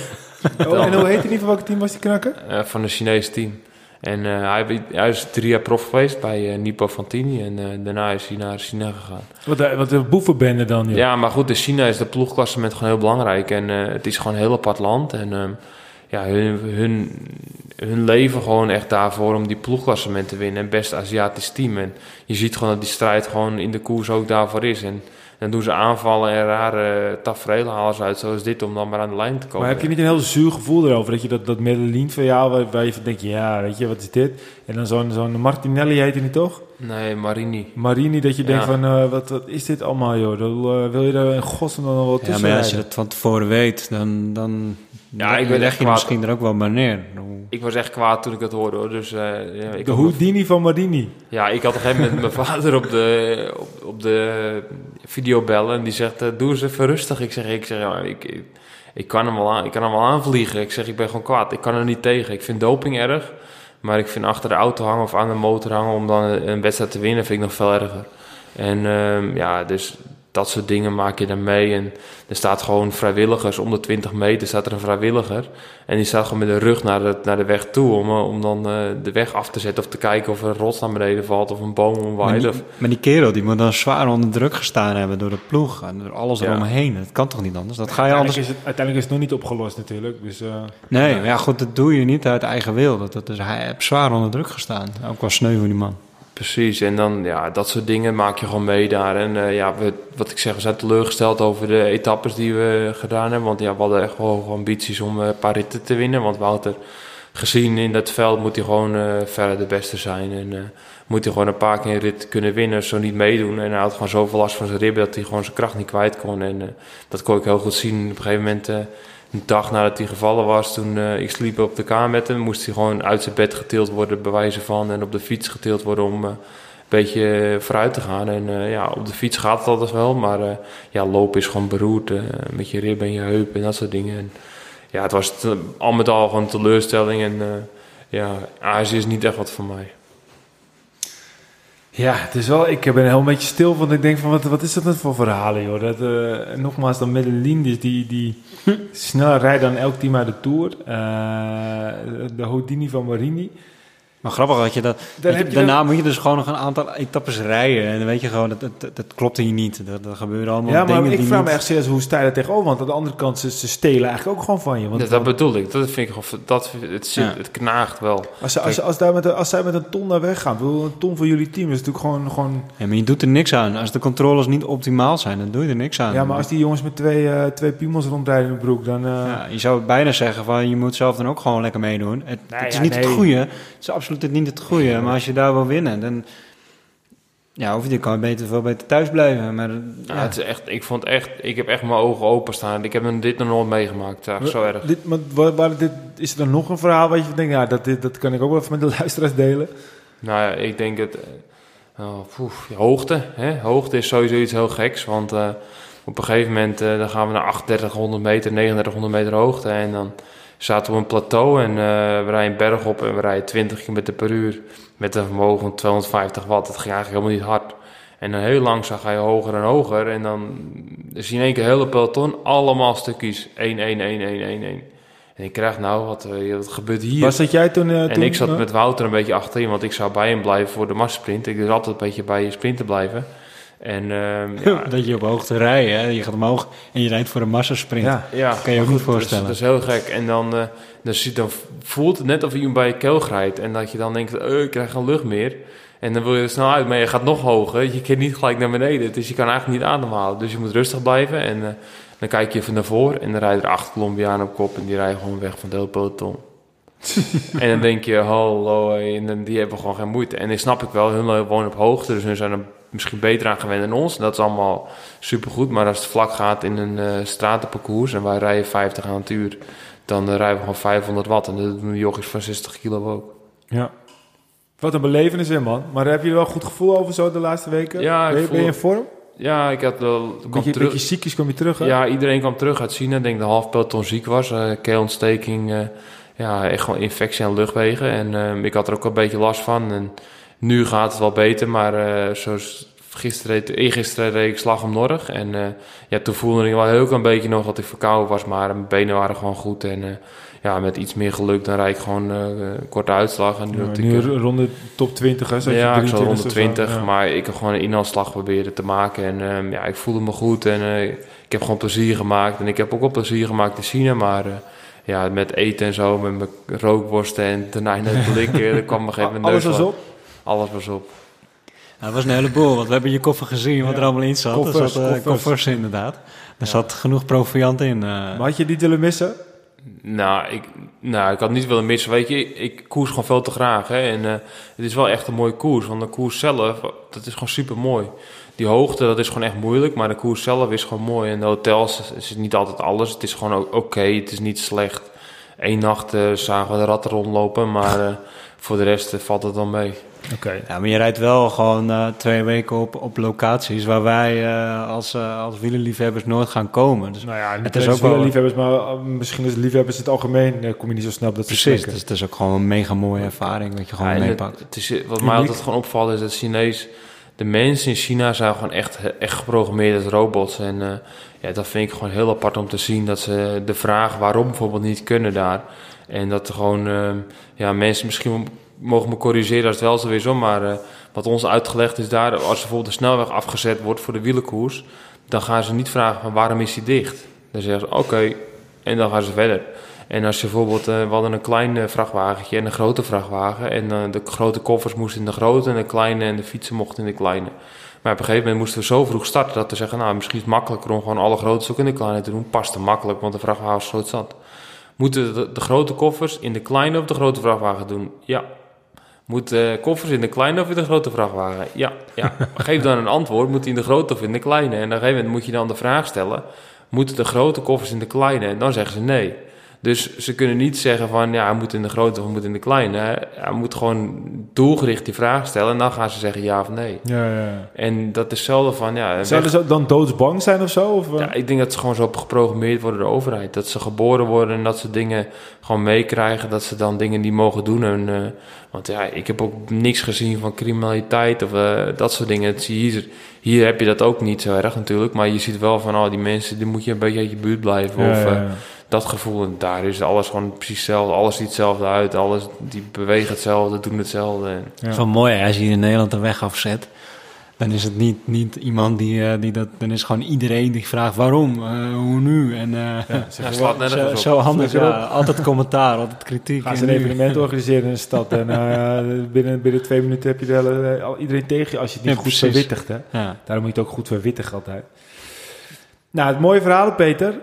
Oh, en hoe heet hij niet? Van welk team was die knakker? van een Chinese team. En uh, hij, hij, is drie jaar prof geweest bij uh, Nipo Fantini. En uh, daarna is hij naar China gegaan. Wat, wat de boevenbende dan? Joh. Ja, maar goed, in China is de ploegklassement gewoon heel belangrijk. En het is gewoon een heel apart land. En ehm, ja, hun, hun, hun leven gewoon echt daarvoor om die ploegklassement te winnen. En best Aziatisch team. En je ziet gewoon dat die strijd gewoon in de koers ook daarvoor is. En dan doen ze aanvallen en rare tafereelen halen ze uit, zoals dit, om dan maar aan de lijn te komen. Maar heb je niet een heel zuur gevoel erover? Dat je dat, dat Medellin van jou, waar, waar je van denkt, ja, weet je, wat is dit? En dan zo'n zo'n Martinelli heet hij niet toch? Nee, Marini. Marini, dat je denkt van, uh, wat, wat is dit allemaal, joh? Dan, uh, wil je daar in godsnaam dan nog wel tussen Ja, maar als je het van tevoren weet, dan, dan ja, ik leg je misschien er ook wel maar neer. Ik was echt kwaad toen ik het hoorde, hoor. Dus, uh, ja, ik de Houdini van Marini. Ja, ik had op een gegeven moment mijn vader op de, op, op de video bellen en die zegt, doe eens even rustig. Ik zeg, ik, zeg ja, ik, ik, ik, kan hem wel aan, ik kan hem wel aanvliegen. Ik zeg, ik ben gewoon kwaad. Ik kan er niet tegen. Ik vind doping erg. Maar ik vind achter de auto hangen of aan de motor hangen om dan een wedstrijd te winnen, vind ik nog veel erger. En uh, ja, dus dat soort dingen maak je dan mee. En er staat gewoon vrijwilligers, om de 20 meter staat er een vrijwilliger. En die staat gewoon met de rug naar de, naar de weg toe om, om dan uh, de weg af te zetten of te kijken of er een rots naar beneden valt of een boom omwaait. Maar, maar die kerel die moet dan zwaar onder druk gestaan hebben door de ploeg en door alles ja. eromheen. Dat kan toch niet anders? Dat ga je uiteindelijk, anders... is het, uiteindelijk is het nog niet opgelost natuurlijk. Dus, uh, nee, maar ja goed, dat doe je niet uit eigen wil. Dat, dat is, hij heeft zwaar onder druk gestaan. Ook wel sneu voor die man. Precies, en dan ja, dat soort dingen maak je gewoon mee daar. En uh, ja, we, wat ik zeg, we zijn teleurgesteld over de etappes die we gedaan hebben. Want ja, we hadden echt wel hoge ambities om een paar ritten te winnen. Want Wouter, gezien in dat veld, moet hij gewoon uh, verder de beste zijn. En moet hij gewoon een paar keer een rit kunnen winnen, zo niet meedoen. En hij had gewoon zoveel last van zijn ribben dat hij gewoon zijn kracht niet kwijt kon. En dat kon ik heel goed zien. Op een gegeven moment een dag nadat hij gevallen was, toen uh, ik sliep op de kamer met hem, moest hij gewoon uit zijn bed getild worden, bij wijze van, en op de fiets getild worden om uh, een beetje vooruit te gaan. En ja, op de fiets gaat het altijd wel, maar ja, lopen is gewoon beroerd met je rib en je heup en dat soort dingen. En, ja, het was te- al met al gewoon teleurstelling. En eh, ja, Azië is niet echt wat voor mij. Ja, het is wel, ik ben er heel een beetje stil van. Ik denk van, wat, wat is dat nou voor verhalen, joh? Dat, eh, nogmaals, dan Medellin, die, die, die sneller rijdt dan elk team uit de Tour. Eh, de Houdini van Marini. Maar grappig dat je dat... Dan je- daarna moet je dus gewoon nog een aantal etappes rijden. En dan weet je gewoon, dat, dat, dat klopt hier niet. Dat, dat gebeuren allemaal Ja, dingen maar ik die vraag niet... me echt serieus, hoe sta je daar tegenover? Want aan de andere kant, ze, ze stelen eigenlijk ook gewoon van je. Want dat, dat bedoel ik. Dat vind ik gewoon, dat, het, zit, Ja. het knaagt wel. als, ze, als, ze- als, daar met, een- als zij met een ton naar weg gaan, bedoel, een ton van jullie team is natuurlijk gewoon... gewoon Ja, maar je doet er niks aan. Als de controles niet optimaal zijn, dan doe je er niks aan. ja, maar als die jongens met twee, eh twee piemels rondrijden in de broek, dan... eh, Ja, je zou bijna zeggen van je moet zelf dan ook gewoon lekker meedoen. Het, Nou het is ja, niet het goede. Het is absoluut niet het goede. Maar als je daar wil winnen, dan ja, of je kan beter veel beter thuis blijven. Maar Ja, ja, het is echt, ik vond echt, ik heb echt mijn ogen open staan. Ik heb dit nog nooit meegemaakt. Ja, zo erg. Dit, maar, waar, waar dit, is er dan nog een verhaal waar je denkt, ja, dat, dit- dat kan ik ook wel even met de luisteraars delen? Nou ja, ik denk het. eh, oh, poef, hoogte. Hè? Hoogte is sowieso iets heel geks. Want eh, op een gegeven moment eh, dan gaan we naar 3800 meter, 3900 meter hoogte. En dan zaten op een plateau en eh, we rijden een berg op en we rijden 20 km per uur. Met een vermogen van 250 watt. Dat ging eigenlijk helemaal niet hard. En dan heel langzaam ga je hoger en hoger. En dan zie je in één keer hele peloton, allemaal stukjes. 1, 1, 1, 1, 1, 1. En ik krijg nou, wat, eh, wat gebeurt hier? Was dat jij toen? eh, En toen, ik zat met Wouter een beetje achterin, want ik zou bij hem blijven voor de massasprint. Ik dus altijd een beetje bij je sprinten blijven. En ehm, ja, dat je op hoogte rijdt. Hè? Je gaat omhoog en je rijdt voor een massasprint. Ja. ja, kan je ook maar niet goed, voorstellen. Dat is, dat is heel gek. En dan, eh, dan, zie- dan voelt het net of iemand bij je keel grijpt. En dat je dan denkt, eh, ik krijg geen lucht meer. En dan wil je er snel uit, maar je gaat nog hoger. Je kunt niet gelijk naar beneden. Dus je kan eigenlijk niet ademhalen. Dus je moet rustig blijven. En eh, dan kijk je even naar voren. En dan rijden er acht Colombianen op kop. En die rijden gewoon weg van de hele peloton. en dan denk je, hallo, en dan- die hebben gewoon geen moeite. En dan snap ik wel, hun wonen op hoogte, dus hun zijn er misschien beter aan gewend dan ons. Dat is allemaal supergoed, maar als het vlak gaat in een eh stratenparcours en wij rijden 50 aan het uur, dan eh, rijden we gewoon 500 watt. En dat doen jochies van 60 kilo ook. Ja. Wat een belevenis, hè, man. Maar heb je er wel een goed gevoel over zo de laatste weken? Ja, ik ben, je, ben je in vorm? Ja, ik had wel... kwam Beetje, terug. beetje ziekjes kom je terug, hè? Ja, iedereen kwam terug uit China. Ik denk dat half peloton ziek was. eh keelontsteking, ja, echt gewoon infectie aan de luchtwegen. En ik had er ook een beetje last van. En nu gaat het wel beter, maar eh, zoals gisteren, eergisteren reed ik slag om Norg. En eh, ja, toen voelde ik wel heel klein beetje nog dat ik verkouden was, maar mijn benen waren gewoon goed. En eh, ja, met iets meer geluk dan rijd ik gewoon een korte uitslag. En nu Ja, ik, een ronde top 20, hè? Zat je ja, ik zat 23 rond de of zo? 20, Ja. maar ik heb gewoon een inhaalslag proberen te maken. En ehm, ja, ik voelde me goed en ik heb gewoon plezier gemaakt. En ik heb ook wel plezier gemaakt in China, maar ja, met eten en zo, met mijn rookworsten en daarna net blikken, er kwam me geen neus Alles was op? Alles was op. Nou, dat was een heleboel, want we hebben je koffer gezien wat Ja. er allemaal in zat. Koffers, er zat eh, koffers. koffers, inderdaad. Er zat genoeg proviant in. eh. Maar had je die willen missen? Nou ik, nou, ik had niet willen missen. Weet je, ik, koers gewoon veel te graag. Hè? En eh, het is wel echt een mooie koers. Want de koers zelf, dat is gewoon super mooi. Die hoogte, dat is gewoon echt moeilijk. Maar de koers zelf is gewoon mooi. En de hotels is niet altijd alles. Het is gewoon oké. Het is niet slecht. Eén nacht eh, zagen we de ratten rondlopen. Maar eh, voor de rest valt het wel mee. Oké. Ja, maar je rijdt wel gewoon eh, twee weken op, op locaties waar wij eh, als, eh als wielerliefhebbers nooit gaan komen. Dus Nou ja, niet Het is ook wel- liefhebbers, maar uh, misschien is liefhebbers in het algemeen kom je niet zo snel op dat precies, dus het is ook gewoon een mega mooie ervaring wat je gewoon Ja, meepakt. het, het is, wat mij altijd gewoon opvalt is dat Chinees... De mensen in China zijn gewoon echt, echt geprogrammeerd als robots. En eh, ja, dat vind ik gewoon heel apart om te zien. Dat ze de vraag waarom bijvoorbeeld niet kunnen daar. En dat er gewoon... ja, mensen misschien mogen me corrigeren als het wel zo is. Maar eh, wat ons uitgelegd is daar... Als bijvoorbeeld de snelweg afgezet wordt voor de wielenkoers... Dan gaan ze niet vragen waarom is die dicht. Dan zeggen ze oké. En dan gaan ze verder. En als je bijvoorbeeld, eh, we hadden een klein eh, vrachtwagentje en een grote vrachtwagen. En de grote koffers moesten in de grote en de kleine en de fietsen mochten in de kleine. Maar op een gegeven moment moesten we zo vroeg starten dat we zeggen, nou misschien is het makkelijker om gewoon alle grote ook in de kleine te doen. Past makkelijk, want de vrachtwagen is zo zat. Moeten de, de grote koffers in de kleine of de grote vrachtwagen doen? Ja. Moeten koffers in de kleine of in de grote vrachtwagen? Ja. ja. Geef dan een antwoord, moet die in de grote of in de kleine? En op een gegeven moment moet je dan de vraag stellen, moeten de grote koffers in de kleine? En dan zeggen ze nee. Dus ze kunnen niet zeggen van ja, hij moet in de grote of hij moet in de kleine. Hij moet gewoon doelgericht die vraag stellen en dan gaan ze zeggen ja of nee. Ja, ja. En dat is zelden van ja. Zouden ze dan doodsbang zijn of zo? Of, eh? ja, ik denk dat ze gewoon zo geprogrammeerd worden door de overheid. Dat ze geboren worden en dat ze dingen gewoon meekrijgen, dat ze dan dingen niet mogen doen. En, uh, want ja, ik heb ook niks gezien van criminaliteit of uh, dat soort dingen. Hier, hier heb je dat ook niet zo erg natuurlijk, maar je ziet wel van al oh, die mensen, die moet je een beetje uit je buurt blijven. Ja, of, ja, ja dat gevoel. En daar is alles gewoon precies hetzelfde. Alles ziet hetzelfde uit. Alles, die bewegen hetzelfde, doen hetzelfde. Ja. Het is wel mooi hè? als je hier in Nederland de weg afzet. Dan is het niet, niet iemand die, uh, die dat... Dan is gewoon iedereen die vraagt waarom, uh, hoe nu. En uh, ja, slaat net zo, zo handig. Ja, altijd commentaar, altijd kritiek. Gaan ze een evenement organiseren in een stad. En binnen, binnen twee minuten heb je de hele, iedereen tegen je als je het niet goed precies. verwittigt. Hè? Daarom moet je het ook goed verwittigen altijd. Nou, het mooie verhaal, Peter.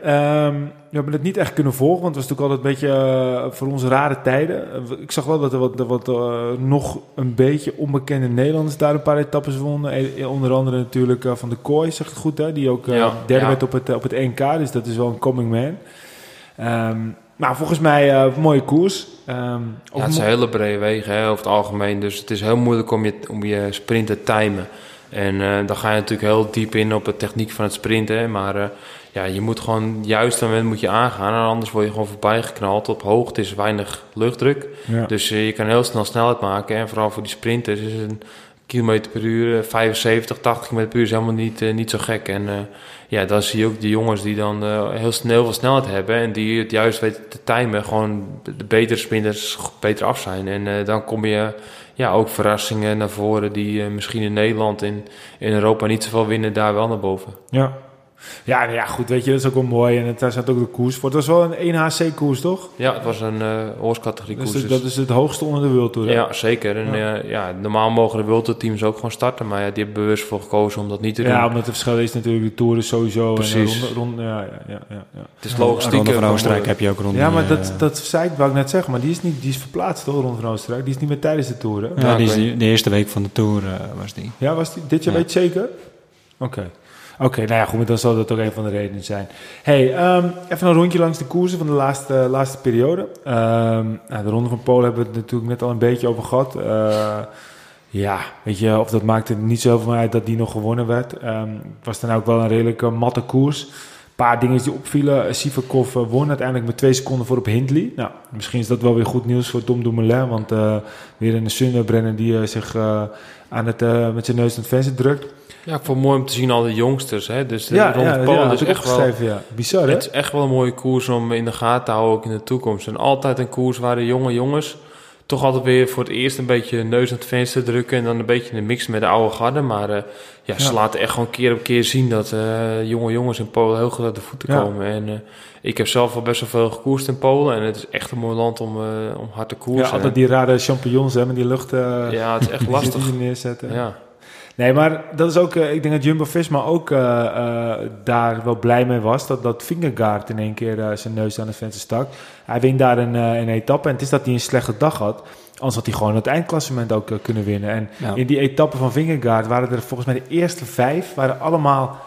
Um, we hebben het niet echt kunnen volgen, want het was natuurlijk altijd een beetje uh, voor onze rare tijden. Uh, ik zag wel dat er wat, wat uh, nog een beetje onbekende Nederlanders daar een paar etappes wonnen. Onder andere natuurlijk van de Kooi, zegt het goed, hè? die ook ja, derde ja. werd op het, op het NK. Dus dat is wel een coming man. Um, nou, volgens mij mooie koers. Um, ja, het een hele brede wegen hè, over het algemeen. Dus het is heel moeilijk om je, om je sprint te timen. En dan ga je natuurlijk heel diep in op de techniek van het sprinten. Maar ja, je moet gewoon juist moment moet je aangaan. Anders word je gewoon voorbij geknald. Op hoogte is weinig luchtdruk. Ja. Dus uh, je kan heel snel snelheid maken. En vooral voor die sprinters is een kilometer per uur, 75, 80 km per uur is helemaal niet, niet zo gek. En ja, dan zie je ook die jongens die dan heel snel veel snelheid hebben. En die het juist weten te timen. Gewoon de betere sprinters beter af zijn. En dan kom je ja, ook verrassingen naar voren die misschien in Nederland en in, in Europa niet zoveel winnen, daar wel naar boven. Ja. Ja, nou ja, goed, weet je, dat is ook wel mooi. En daar staat ook de koers voor. Het was wel een 1HC-koers, toch? Ja, het was een uh, horscategorie koers. Dus dat is het hoogste onder de World Tour, Ja, zeker. En ja. Uh, ja, normaal mogen de World Tour teams ook gewoon starten. Maar ja, die hebben bewust voor gekozen om dat niet te doen. Ja, omdat het verschil is natuurlijk de Tour is sowieso... Precies. En ronde, ronde, ja, ja, ja, ja, Het is logistiek. Ronde van Oostenrijk heb je ook ronde. Ja, maar dat, dat zei ik, wou ik net zeggen. Maar die is, niet, die is verplaatst, toch, Ronde van Oostenrijk? Die is niet meer tijdens de Tour, hè? Ja, die is de, de eerste week van de Tour uh, was die. Ja, was die? Dit jaar weet je zeker? Oké. Okay. Oké, nou ja, goed, dan zal dat ook een van de redenen zijn. Hey, um, even een rondje langs de koersen van de laatste, laatste periode. Um, nou, de Ronde van Polen hebben we het natuurlijk net al een beetje over gehad. Uh, ja, weet je, of dat maakte niet zoveel uit dat die nog gewonnen werd. Um, het was dan ook wel een redelijk matte koers. Een paar dingen die opvielen. Sivakov won uiteindelijk met twee seconden voor op Hindley. Nou, misschien is dat wel weer goed nieuws voor Tom Dumoulin. Want weer een Sunweb-renner die zich aan het, met zijn neus aan het venster drukt. Ja, ik vond het mooi om te zien al de jongsters. Hè? Dus de ja, rond ja, Polen ja, is echt wel, ja. Bizar, hè? Het is echt wel een mooie koers om in de gaten te houden, ook in de toekomst. En altijd een koers waar de jonge jongens toch altijd weer voor het eerst een beetje neus aan het venster drukken. En dan een beetje een mix met de oude garde. Maar uh, ja, ze ja. laten echt gewoon keer op keer zien dat uh, jonge jongens in Polen heel goed uit de voeten Ja. komen. En uh, ik heb zelf al best wel veel gekoerst in Polen. En het is echt een mooi land om, om hard te Ja, koersen. altijd die rare champignons hè, met die lucht ja, het is echt lastig. ze neerzetten. Ja. Nee, maar dat is ook, uh, ik denk dat Jumbo-Visma ook uh, uh, daar wel blij mee was. Dat, dat Vingegaard in één keer zijn neus aan het venster stak. Hij wint daar een, een etappe en het is dat hij een slechte dag had. Anders had hij gewoon het eindklassement ook kunnen winnen. En Ja. in die etappe van Vingegaard waren er volgens mij de eerste vijf... waren allemaal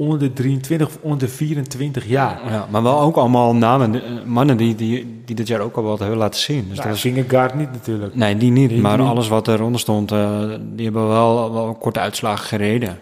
onder de 23 of onder de 24 jaar. Ja, maar wel ook allemaal namen, eh, mannen die, die, die dit jaar ook al wat hebben laten zien. Dus Nou, dat Vingegaard niet natuurlijk. nee, die niet. Die- maar alles wat eronder stond, eh, die hebben wel, wel korte uitslagen gereden.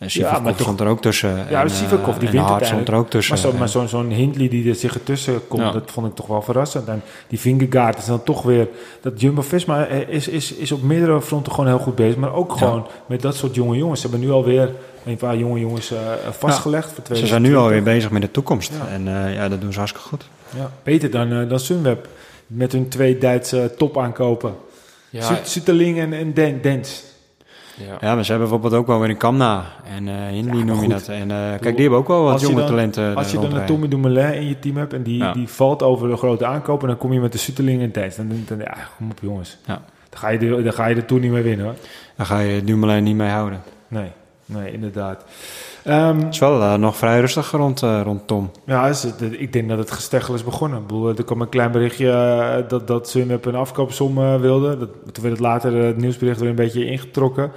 En Sivakov maar toch- stond er ook tussen. Ja, en, de Sivakov, die en wint Hart stond uiteindelijk. er ook tussen. Maar, zo, En- maar zo'n zo'n Hindley die er zich ertussen komt, Ja. dat vond ik toch wel verrassend. En die Vingegaard is dan toch weer... Dat Jumbo-Visma eh, is, is, is op meerdere fronten gewoon heel goed bezig. Maar ook gewoon met dat soort jonge jongens. Ze hebben nu alweer een paar jonge jongens eh, vastgelegd voor Ze zijn nu 2020. alweer bezig met de toekomst. Ja. En eh, ja, dat doen ze hartstikke goed. Ja, beter dan, eh, dan Sunweb. Met hun twee Duitse top aankopen. Ja, Sütterling en, en Den, Dens. Ja. Ja, maar ze hebben bijvoorbeeld ook wel weer een Kamna. En eh Hindley Ja, maar noem je dat. En eh, kijk, die hebben ook wel wat Als je jonge dan- talenten Als eh, je dan een. Tommy Dumoulin in je team hebt en die, Ja. die valt over de grote aankoop... en dan kom je met de Sütterling en Dens. Dan, dan, dan ja, kom op jongens. Ja. Dan ga je de, dan ga je de Tour niet meer winnen hoor. Daar ga je Dumoulin niet mee houden. Nee, nee, inderdaad. Ehm, Het is wel eh, nog vrij rustig rond, eh, rond Tom. ja, is het, ik denk dat het gesteggel is begonnen. Ik bedoel, er kwam een klein berichtje eh, dat, dat Sunweb een afkoopsom eh, wilde. Dat, toen werd het later het nieuwsbericht weer een beetje ingetrokken.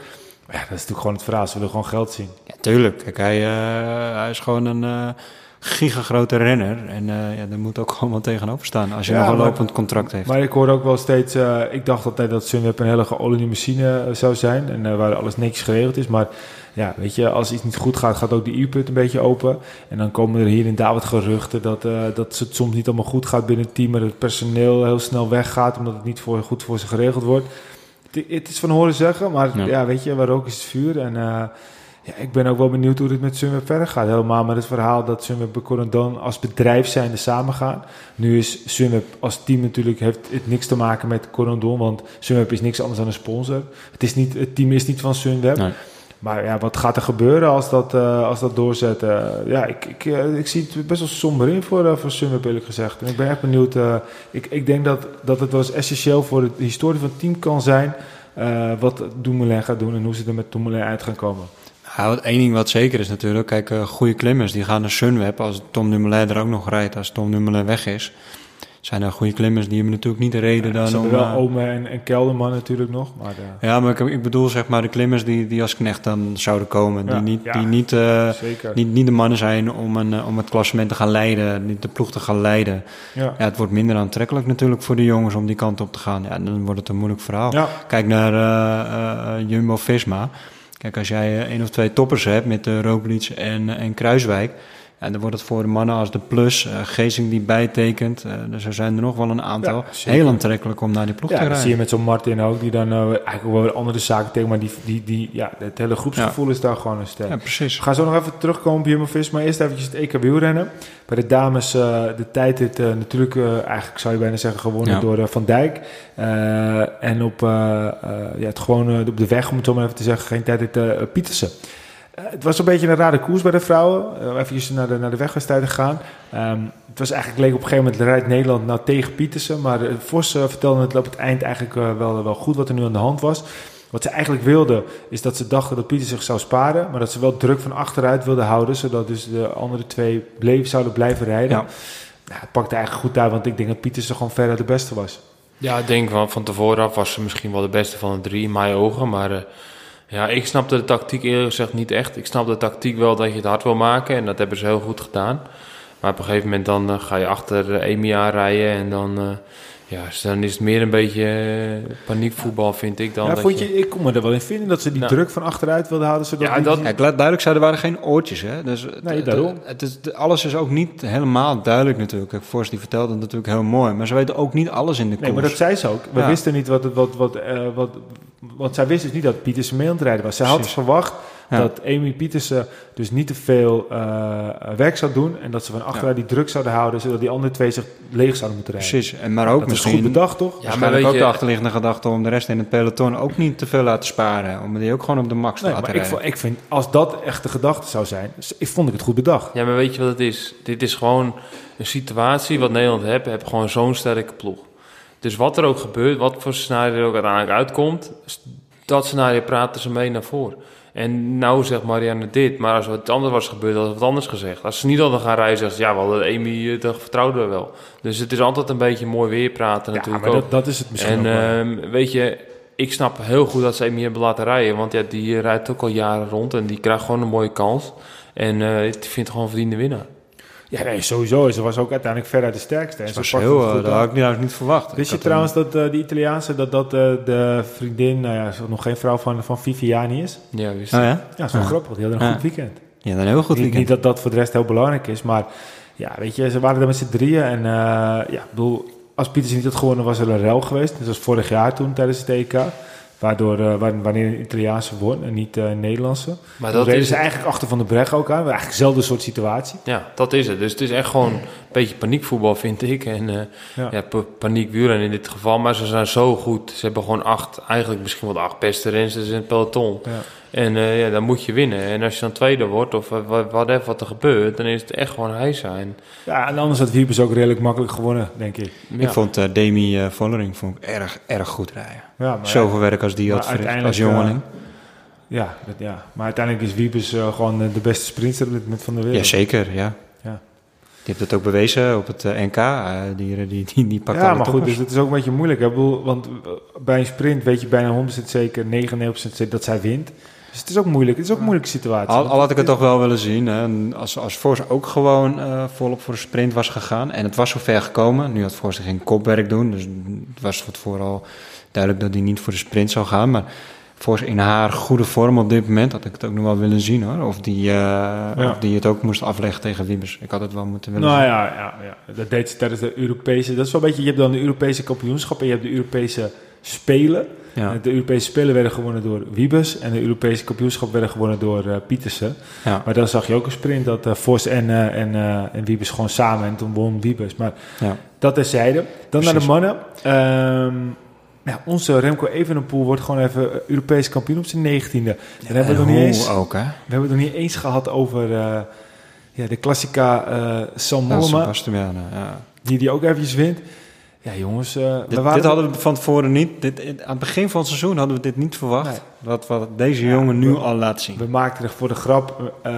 Maar ja, dat is natuurlijk gewoon het verhaal. Ze willen gewoon geld zien. Ja, tuurlijk. Kijk, hij, hij is gewoon een, gigagrote renner. En uh, ja, daar moet ook gewoon wat tegenover staan als je nog een lopend contract heeft. Maar ik hoor ook wel steeds, uh, ik dacht altijd dat Sunweb een hele geoliede machine zou zijn. En uh, waar alles netjes geregeld is. Maar ja, weet je, als iets niet goed gaat, gaat ook de e-put een beetje open. En dan komen er hier en daar wat geruchten dat, dat het soms niet allemaal goed gaat binnen het team. Maar het personeel heel snel weggaat omdat het niet voor, goed voor ze geregeld wordt. Het, het is van horen zeggen, maar ja. ja weet je, waar ook is het vuur. En ja, ik ben ook wel benieuwd hoe dit met Sunweb verder gaat. Helemaal met het verhaal dat Sunweb en Corendon als bedrijf zijnde samen gaan. Nu is Sunweb als team natuurlijk heeft het niks te maken met Corendon, want Sunweb is niks anders dan een sponsor. Het, is niet, het team is niet van Sunweb. Nee. Maar ja, wat gaat er gebeuren als dat, uh, als dat doorzet? Uh, ja, ik, ik, uh, ik zie het best wel somber in voor, voor Sunweb eerlijk gezegd. En ik ben echt benieuwd. ik, ik denk dat, dat het wel eens essentieel voor de historie van het team kan zijn... wat Dumoulin gaat doen en hoe ze er met Dumoulin uit gaan komen. Nou, één ding wat zeker is natuurlijk, kijk, uh, goede klimmers die gaan naar Sunweb als Tom Dumoulin er ook nog rijdt, als Tom Dumoulin weg is. Zijn er goede klimmers die hebben natuurlijk niet de reden ja, dan om... wel uh, Ome en, en Kelderman natuurlijk nog, maar... Uh, ja, maar ik, ik, bedoel zeg maar de klimmers die, die als knecht dan zouden komen. Ja, die niet, ja, die niet, uh, niet, niet de mannen zijn om, een, om het klassement te gaan leiden, niet de ploeg te gaan leiden. Ja. het wordt minder aantrekkelijk natuurlijk voor de jongens om die kant op te gaan. Ja, dan wordt het een moeilijk verhaal. Kijk naar Jumbo-Visma. Kijk, als jij eh, één of twee toppers hebt met Roglic en, eh, en Kruiswijk... En dan wordt het voor de mannen als de Plus, uh, Gezing die bijtekent. Uh, dus er zijn er nog wel een aantal. Ja, heel aantrekkelijk om naar die ploeg ja, te rijden. zie je met zo'n Martin ook, die dan uh, eigenlijk wel andere zaken tegen. Maar die, die, die, ja, het hele groepsgevoel is daar gewoon een sterk. Ja, precies. We gaan zo nog even terugkomen op Jumbo-Visma. Maar eerst eventjes het EK wielrennen. Bij de dames de tijd het natuurlijk, eigenlijk zou je bijna zeggen, gewonnen door Van Dijk. en op, ja, het gewoon op de weg, om het zo maar even te zeggen, geen tijd het Pietersen. Uh, het was een beetje een rare koers bij de vrouwen. Uh, even naar de, naar de wegwedstrijden gaan. Um, het was eigenlijk leek op een gegeven moment rijdt Nederland nou tegen Pietersen. Maar uh, Vos vertelde het op het eind eigenlijk wel, wel goed wat er nu aan de hand was. Wat ze eigenlijk wilden, is dat ze dachten dat Pieter zich zou sparen. Maar dat ze wel druk van achteruit wilden houden. Zodat dus de andere twee bleef, zouden blijven rijden. Ja. Nou, het pakte eigenlijk goed uit, want ik denk dat Pietersen gewoon verder de beste was. Ja, ik denk van, van tevoren af was ze misschien wel de beste van de drie in mijn ogen. Maar ja, ik snapte de tactiek eerlijk gezegd niet echt. Ik snap de tactiek wel dat je het hard wil maken en dat hebben ze heel goed gedaan. Maar op een gegeven moment dan uh, ga je achter Emia rijden en dan, ja, dan is het meer een beetje paniekvoetbal, vind ik dan. Ja, vond je, ik kon me er wel in vinden dat ze die nou, druk van achteruit wilden houden. Zodat ja, dat, ja, duidelijk zijn, er waren geen oortjes. Hè? Dus nee, daarom. Het, het is, alles is ook niet helemaal duidelijk natuurlijk. Forst die vertelde het natuurlijk heel mooi, maar ze weten ook niet alles in de koers. Nee, maar dat zei ze ook. We ja. wisten niet wat, wat, wat, wat, want zij wist dus niet dat Pietersen mee aan het rijden was. Zij had verwacht ja. dat Amy Pietersen dus niet te veel uh, werk zou doen. En dat ze van achteruit ja. die druk zouden houden, zodat die andere twee zich leeg zouden moeten rijden. Precies, en maar ook dat misschien... is goed bedacht, toch? Ja, maar weet ook je, de achterliggende gedachte om de rest in het peloton ook niet te veel laten sparen. Om die ook gewoon op de max te nee, laten maar rijden. Ik, ik vind, als dat echt de gedachte zou zijn, ik vond ik het goed bedacht. Ja, maar weet je wat het is? Dit is gewoon een situatie wat Nederland heeft. Heb gewoon zo'n sterke ploeg. Dus wat er ook gebeurt, wat voor scenario er ook uiteindelijk uitkomt, dat scenario praten ze mee naar voren. En nou zegt Marianne dit, maar als wat anders was gebeurd, had ze wat anders gezegd. Als ze niet hadden gaan rijden, zegt ze, ja, wel, Amy, eh, dat vertrouwden we wel. Dus het is altijd een beetje mooi weer praten ja, natuurlijk maar ook. Dat, dat is het misschien En uh, weet je, ik snap heel goed dat ze Amy hebben laten rijden. Want ja, die rijdt ook al jaren rond en die krijgt gewoon een mooie kans. En uh, ik vind gewoon verdiende winnaar. Ja, nee, sowieso. Ze was ook uiteindelijk veruit de sterkste. En ze heel, uh, dat had ik niet, niet verwacht. Wist je trouwens een... dat uh, die Italiaanse, dat dat uh, de vriendin, nou ja, nog geen vrouw van, van Viviani is? Ja, wist oh, ja? Ja, zo grappig. Die hadden een goed weekend. Ja, een heel goed weekend. Niet, niet, dat dat voor de rest heel belangrijk is, maar ja, weet je, ze waren er met z'n drieën. En ja, ik bedoel, als Pieters niet had gewonnen, was er een rel geweest. Net zoals vorig jaar toen tijdens het EK. Waardoor, uh, wanneer een Italiaanse won en niet uh, een Nederlandse. Maar dat reden ze eigenlijk achter van de breg ook aan. Eigenlijk dezelfde soort situatie. Ja, dat is het. Dus het is echt gewoon een beetje paniekvoetbal, vind ik. En uh, ja. ja in dit geval. Maar ze zijn zo goed. Ze hebben gewoon acht, eigenlijk misschien wel de acht beste rensters in het peloton. Ja. En uh, ja, dan moet je winnen. En als je dan tweede wordt, of wat, wat, wat er gebeurt, dan is het echt gewoon hij zijn. Ja, en anders had Wiebes ook redelijk makkelijk gewonnen, denk ik. Ik vond uh, Demi uh, Vollering vond ik erg, erg goed rijden. Ja, maar Zoveel werk als die had verricht, als jongeling. ja, dat, ja, maar uiteindelijk is Wiebes gewoon de beste sprinter met van de wereld. Ja, zeker, ja. ja. Die heeft het ook bewezen op het NK. die, die, die, die pakt Ja, maar goed, dus het is ook een beetje moeilijk. Ik bedoel, want bij een sprint weet je bijna 100% zeker, 99% zeker dat zij wint. Dus het is ook moeilijk. Het is ook een moeilijke situatie. Al, al had ik het toch wel willen zien. Hè. Als, als Force ook gewoon eh, volop voor de sprint was gegaan. En het was zover gekomen. Nu had Force geen kopwerk doen. Dus het was van tevoren al duidelijk dat hij niet voor de sprint zou gaan. Maar Force in haar goede vorm op dit moment had ik het ook nog wel willen zien hoor. Of die, eh, of die het ook moest afleggen tegen Wiebes. Ik had het wel moeten willen Nou zien. ja, ja, ja, dat deed ze tijdens de Europese. Dat is wel een beetje. Je hebt dan de Europese kampioenschap en je hebt de Europese Spelen. Ja. De Europese Spelen werden gewonnen door Wiebes en de Europese kampioenschap werden gewonnen door eh, Pietersen. Ja. Maar dan zag je ook een sprint dat eh Vos en, eh, en, en Wiebes gewoon samen en toen won Wiebes. Maar Ja. dat terzijde. Dan naar de mannen. Ja, onze Remco Evenepoel wordt gewoon even Europees kampioen op zijn negentiende. Dan hebben we het nog niet eens. ook hè. We hebben het nog niet eens gehad over ja, de klassica eh San Ja, Mollema, ja. die die ook eventjes wint. Ja, jongens, eh, we Dit, waren... dit hadden we van tevoren niet. Dit, aan het begin van het seizoen hadden we dit niet verwacht. Nee. Wat, wat deze Ja, jongen nu we- al laat zien. We maakten er voor de grap eh,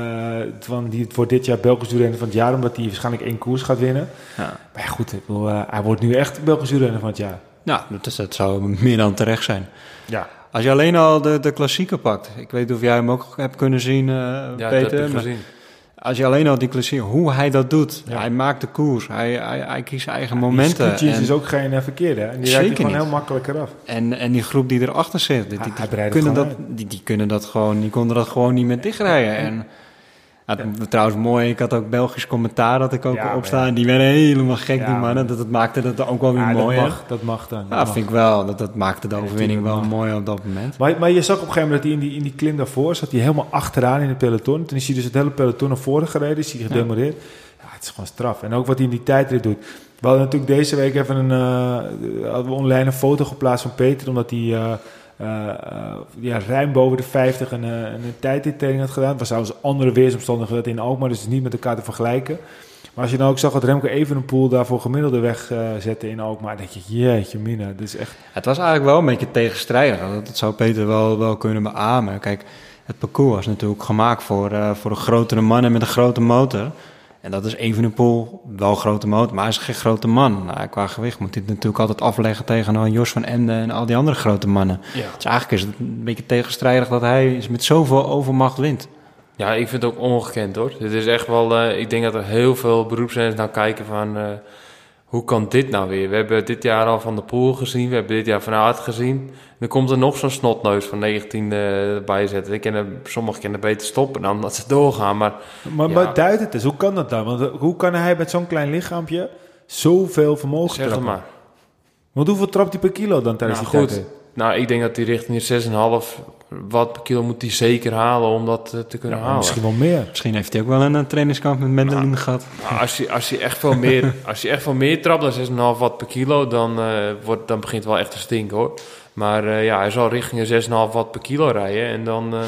van die het wordt dit jaar Belgisch wielrenner van het jaar, omdat hij waarschijnlijk één koers gaat winnen. Ja. Maar goed, ik eh, hij wordt nu echt Belgisch wielrenner van het jaar. Nou, dat, is, dat zou meer dan terecht zijn. Ja, Als je alleen al de, de klassieker pakt. Ik weet niet of jij hem ook hebt kunnen zien, Ja, dat Peter. heb ik gezien. Als je alleen al die klassieker, hoe hij dat doet. Ja. Hij maakt de koers. Hij, hij, hij kiest zijn eigen Die momenten. scootjes En, is ook geen eh, verkeerde. En die rijdt gewoon niet. heel makkelijk eraf. en, en die groep die erachter zit, die, die, die kunnen dat, die, die kunnen dat gewoon, die konden dat gewoon niet meer dichtrijden. En, ja, Trouwens mooi, ik had ook Belgisch commentaar dat ik ook Ja, opstaan. Die werden helemaal gek, die mannen. Dat, dat maakte dat ook wel weer mooi. dat, mag, dat mag dan. Ja, vind ik wel. Dat, dat maakte de overwinning wel mooi op dat moment. Maar, maar je zag op een gegeven moment dat hij in die, in die klim daarvoor zat hij helemaal achteraan in het peloton. Toen is hij dus het hele peloton naar voren gereden, is hij gedemoreerd. Ja. het is gewoon straf. En ook wat hij in die tijdrit doet. We hadden natuurlijk deze week even een, eh, hadden we online een foto geplaatst van Peter, omdat hij eh, ja, ruim boven de 50 en, eh, een tijdrittraining had gedaan. Het was trouwens andere weersomstandigheden in Alkmaar, dus het is niet met elkaar te vergelijken. Maar als je dan ook zag dat Remco Evenepoel daar voor gemiddelde weg eh, zette in Alkmaar, denk je, jeetje mina, dit is echt... Het was eigenlijk wel een beetje tegenstrijdig. Dat, zou Peter wel, wel kunnen beamen. Kijk, het parcours was natuurlijk gemaakt voor, eh, voor een grotere man en met een grote motor. En dat is Evenepoel, wel een grote motor, maar hij is geen grote man. Nou, qua gewicht moet hij het natuurlijk altijd afleggen tegen een Jos van Emden en al die andere grote mannen. Ja. Dus eigenlijk is het een beetje tegenstrijdig dat hij met zoveel overmacht wint. Ja, ik vind het ook ongekend hoor. Dit is echt wel, eh, ik denk dat er heel veel beroepsrenners naar kijken van, eh, hoe kan dit nou weer? We hebben dit jaar al Van de Poel gezien, we hebben dit jaar Van Aert gezien. Dan komt er nog zo'n snotneus van 19 eh, bij zetten. Ik ken sommigen kennen beter stoppen dan dat ze doorgaan, maar Maar, Ja. maar duidt het eens, hoe kan dat dan? Want eh, hoe kan hij met zo'n klein lichaampje zoveel vermogen zeg trappen? maar. Want hoeveel trapt hij per kilo dan tijdens Nou, die goed. tijd? Nou, ik denk dat die richting de 6,5 watt per kilo moet hij zeker halen om dat eh, te kunnen Ja, halen. misschien wel meer. Misschien heeft hij ook wel een, trainingskamp met Mendelin gehad. Nou, als, je, als, je echt veel meer, als je echt veel meer trapt dan 6,5 watt per kilo, dan, eh, wordt, dan begint het wel echt te stinken hoor. Maar eh, ja, hij zal richting de 6,5 watt per kilo rijden. En dan, eh,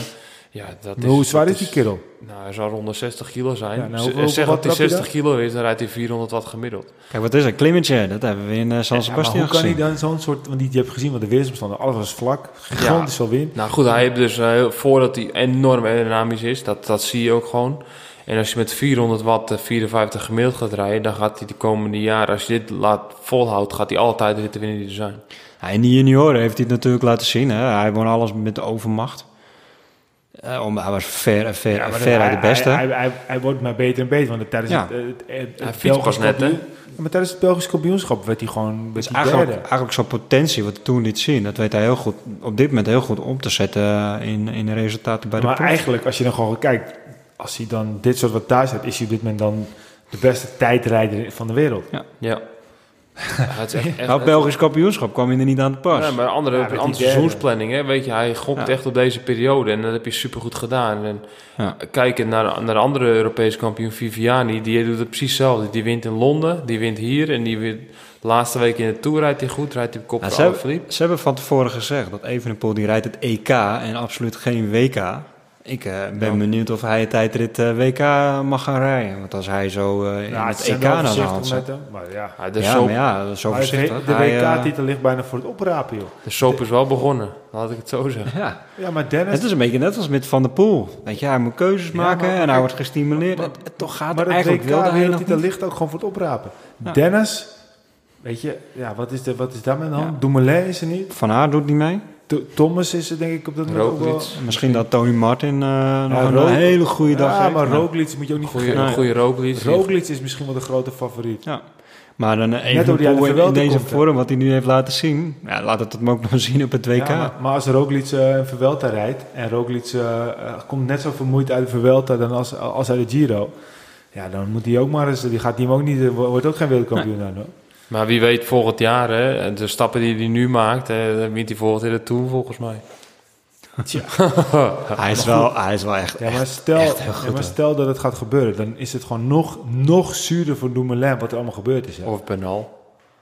ja, dat is... Hoe zwaar dat is die kerel? Nou, hij zal rond de 60 kilo zijn. Ja, nou, zeg dat hij trap je 60 kilo is, dan rijdt hij 400 watt gemiddeld. Kijk, wat is dat? Klimmetje, dat hebben we in eh, San Ja, Sebastian hoe kan hij dan zo'n soort... Want die, je hebt gezien wat de weersomstandigheden, alles was vlak, gigantisch veel wind. Nou goed, hij heeft dus, eh, voordat hij enorm aerodynamisch is, dat, dat zie je ook gewoon. En als je met 400 watt eh, 54 gemiddeld gaat rijden, dan gaat hij de komende jaren, als je dit laat volhoudt, gaat hij altijd ritten winnen die er zijn. Ja, in die junioren heeft hij het natuurlijk laten zien. Hè? Hij won alles met de overmacht. Eh, om, hij was ver, ver, Ja, maar ver uit de beste. Hij, hij, hij, hij wordt maar beter en beter. Want tijdens Ja. het, het, het, het pas net, hè? Ja, maar tijdens het Belgisch kampioenschap werd hij gewoon werd dus hij eigenlijk, derde. eigenlijk zo'n potentie wat hij toen liet zien, dat weet hij heel goed, op dit moment heel goed om te zetten eh, in, in de resultaten bij de Maar eigenlijk, als je dan gewoon kijkt, als hij dan dit soort wat thuis heeft, is hij op dit moment dan de beste tijdrijder van de wereld. Ja. Het is echt, echt, Nou, Belgisch kampioenschap kwam hij er niet aan te pas. Ja, maar andere, Ja, andere seizoensplanning, hè, weet je, hij gokt Ja. echt op deze periode en dat heb je supergoed gedaan. En Ja. kijken naar, naar de andere Europese kampioen Viviani, die doet het precies hetzelfde. Die wint in Londen, die wint hier en die wint de laatste week in de Tour rijdt hij goed, rijdt hij op kop Nou, van ze, hebben, ze hebben van tevoren gezegd dat Evenepoel die rijdt het EK en absoluut geen WK. Ik eh, ben Ja. benieuwd of hij het tijdrit eh, WK mag gaan rijden. Want als hij zo eh, in Ja, het zijn EK wel naar de hand hem, maar ja. Ja, de, Ja, soap, maar ja, dat is zo Maar het- voorzichtig. de WK-titel ligt bijna voor het oprapen, joh. de soap is wel begonnen, laat ik het zo zeggen. ja, Ja, maar Dennis... het is een beetje net als met Van der Poel. Weet je, hij moet keuzes Ja, maken maar- en hij maar- wordt gestimuleerd. maar- en toch gaat maar het het eigenlijk nog WK-wereldtitel niet. ligt ook gewoon voor het oprapen. Ja. Dennis, weet je, ja, wat is, de, wat is daar met de hand? Ja. Dumoulin is er niet. Van haar doet niet mee. Thomas is er denk ik op dat moment ook wel. Roglic. Misschien dat Tony Martin eh, nog een hele goede dag Ja, heeft. maar. Roglic moet je ook niet Goeie, vergeten. goeie Roglic. Roglic is misschien wel de grote favoriet. Ja. Maar dan uh, die uit de in, deze vorm, wat hij nu heeft laten zien. Ja, laat het hem ook nog zien op het WK. Ja, maar, maar als Roglic eh, een Vuelta rijdt en Roglic eh, eh, komt net zo vermoeid uit de Vuelta dan als, als uit de Giro, ja, dan moet hij ook maar eens, die gaat hij hem ook niet, eh, wordt ook geen wereldkampioen dan hoor. Maar wie weet volgend jaar, hè, de stappen die hij nu maakt, hè, dan wint hij volgend jaar de Tour volgens mij. Tja. hij, is wel, hij is wel echt... Ja, maar stel, echt heel goed, ja, maar stel dat het gaat gebeuren, dan is het gewoon nog, nog zuurder voor Dumoulin wat er allemaal gebeurd is. Hè. Of Bernal.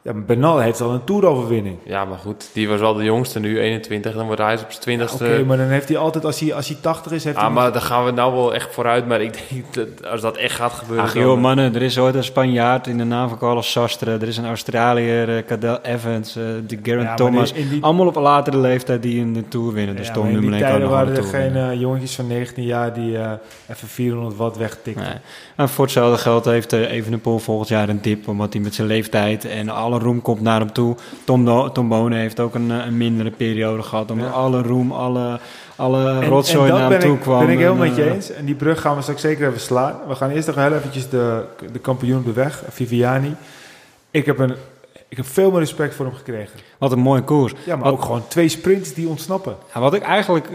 Ja, maar Bernal heeft al een Toeroverwinning. Ja, maar goed, die was wel de jongste nu, 21. Dan wordt hij op zijn Oké, 20ste. maar dan heeft hij altijd, als hij, als hij 80 is, heeft Ah, hij... maar dan gaan we nou wel echt vooruit. Maar ik denk dat als dat echt gaat gebeuren. Ach dan- joh, mannen, er is ooit een Spanjaard in de naam van Carlos Sastre. Er is een Australiër, eh, Cadel Evans, eh, de Ja, maar Thomas. die- Allemaal op een latere leeftijd die in de Tour winnen. Dus Ja, Tom die Dumoulin kan tijden nog waren er geen eh, jongetjes van 19 jaar die eh, even 400 watt wegtikten. Nee. En voor hetzelfde geld heeft uh, Evenepoel volgend jaar een dip, omdat hij met zijn leeftijd en alle roem komt naar hem toe. Tom, Tom Bonen heeft ook een, eh, een mindere periode gehad, omdat Ja. alle roem, alle, alle En- rotzooi en naar hem toe ik, kwam. ben ik helemaal met je eh, eens. En die brug gaan we straks zeker even slaan. We gaan eerst nog heel eventjes de, de kampioen op de weg, Viviani. Ik heb, een, ik heb veel meer respect voor hem gekregen. Wat een mooie koers. Ja, maar Wat- ook gewoon twee sprints die ontsnappen. Ja, wat ik eigenlijk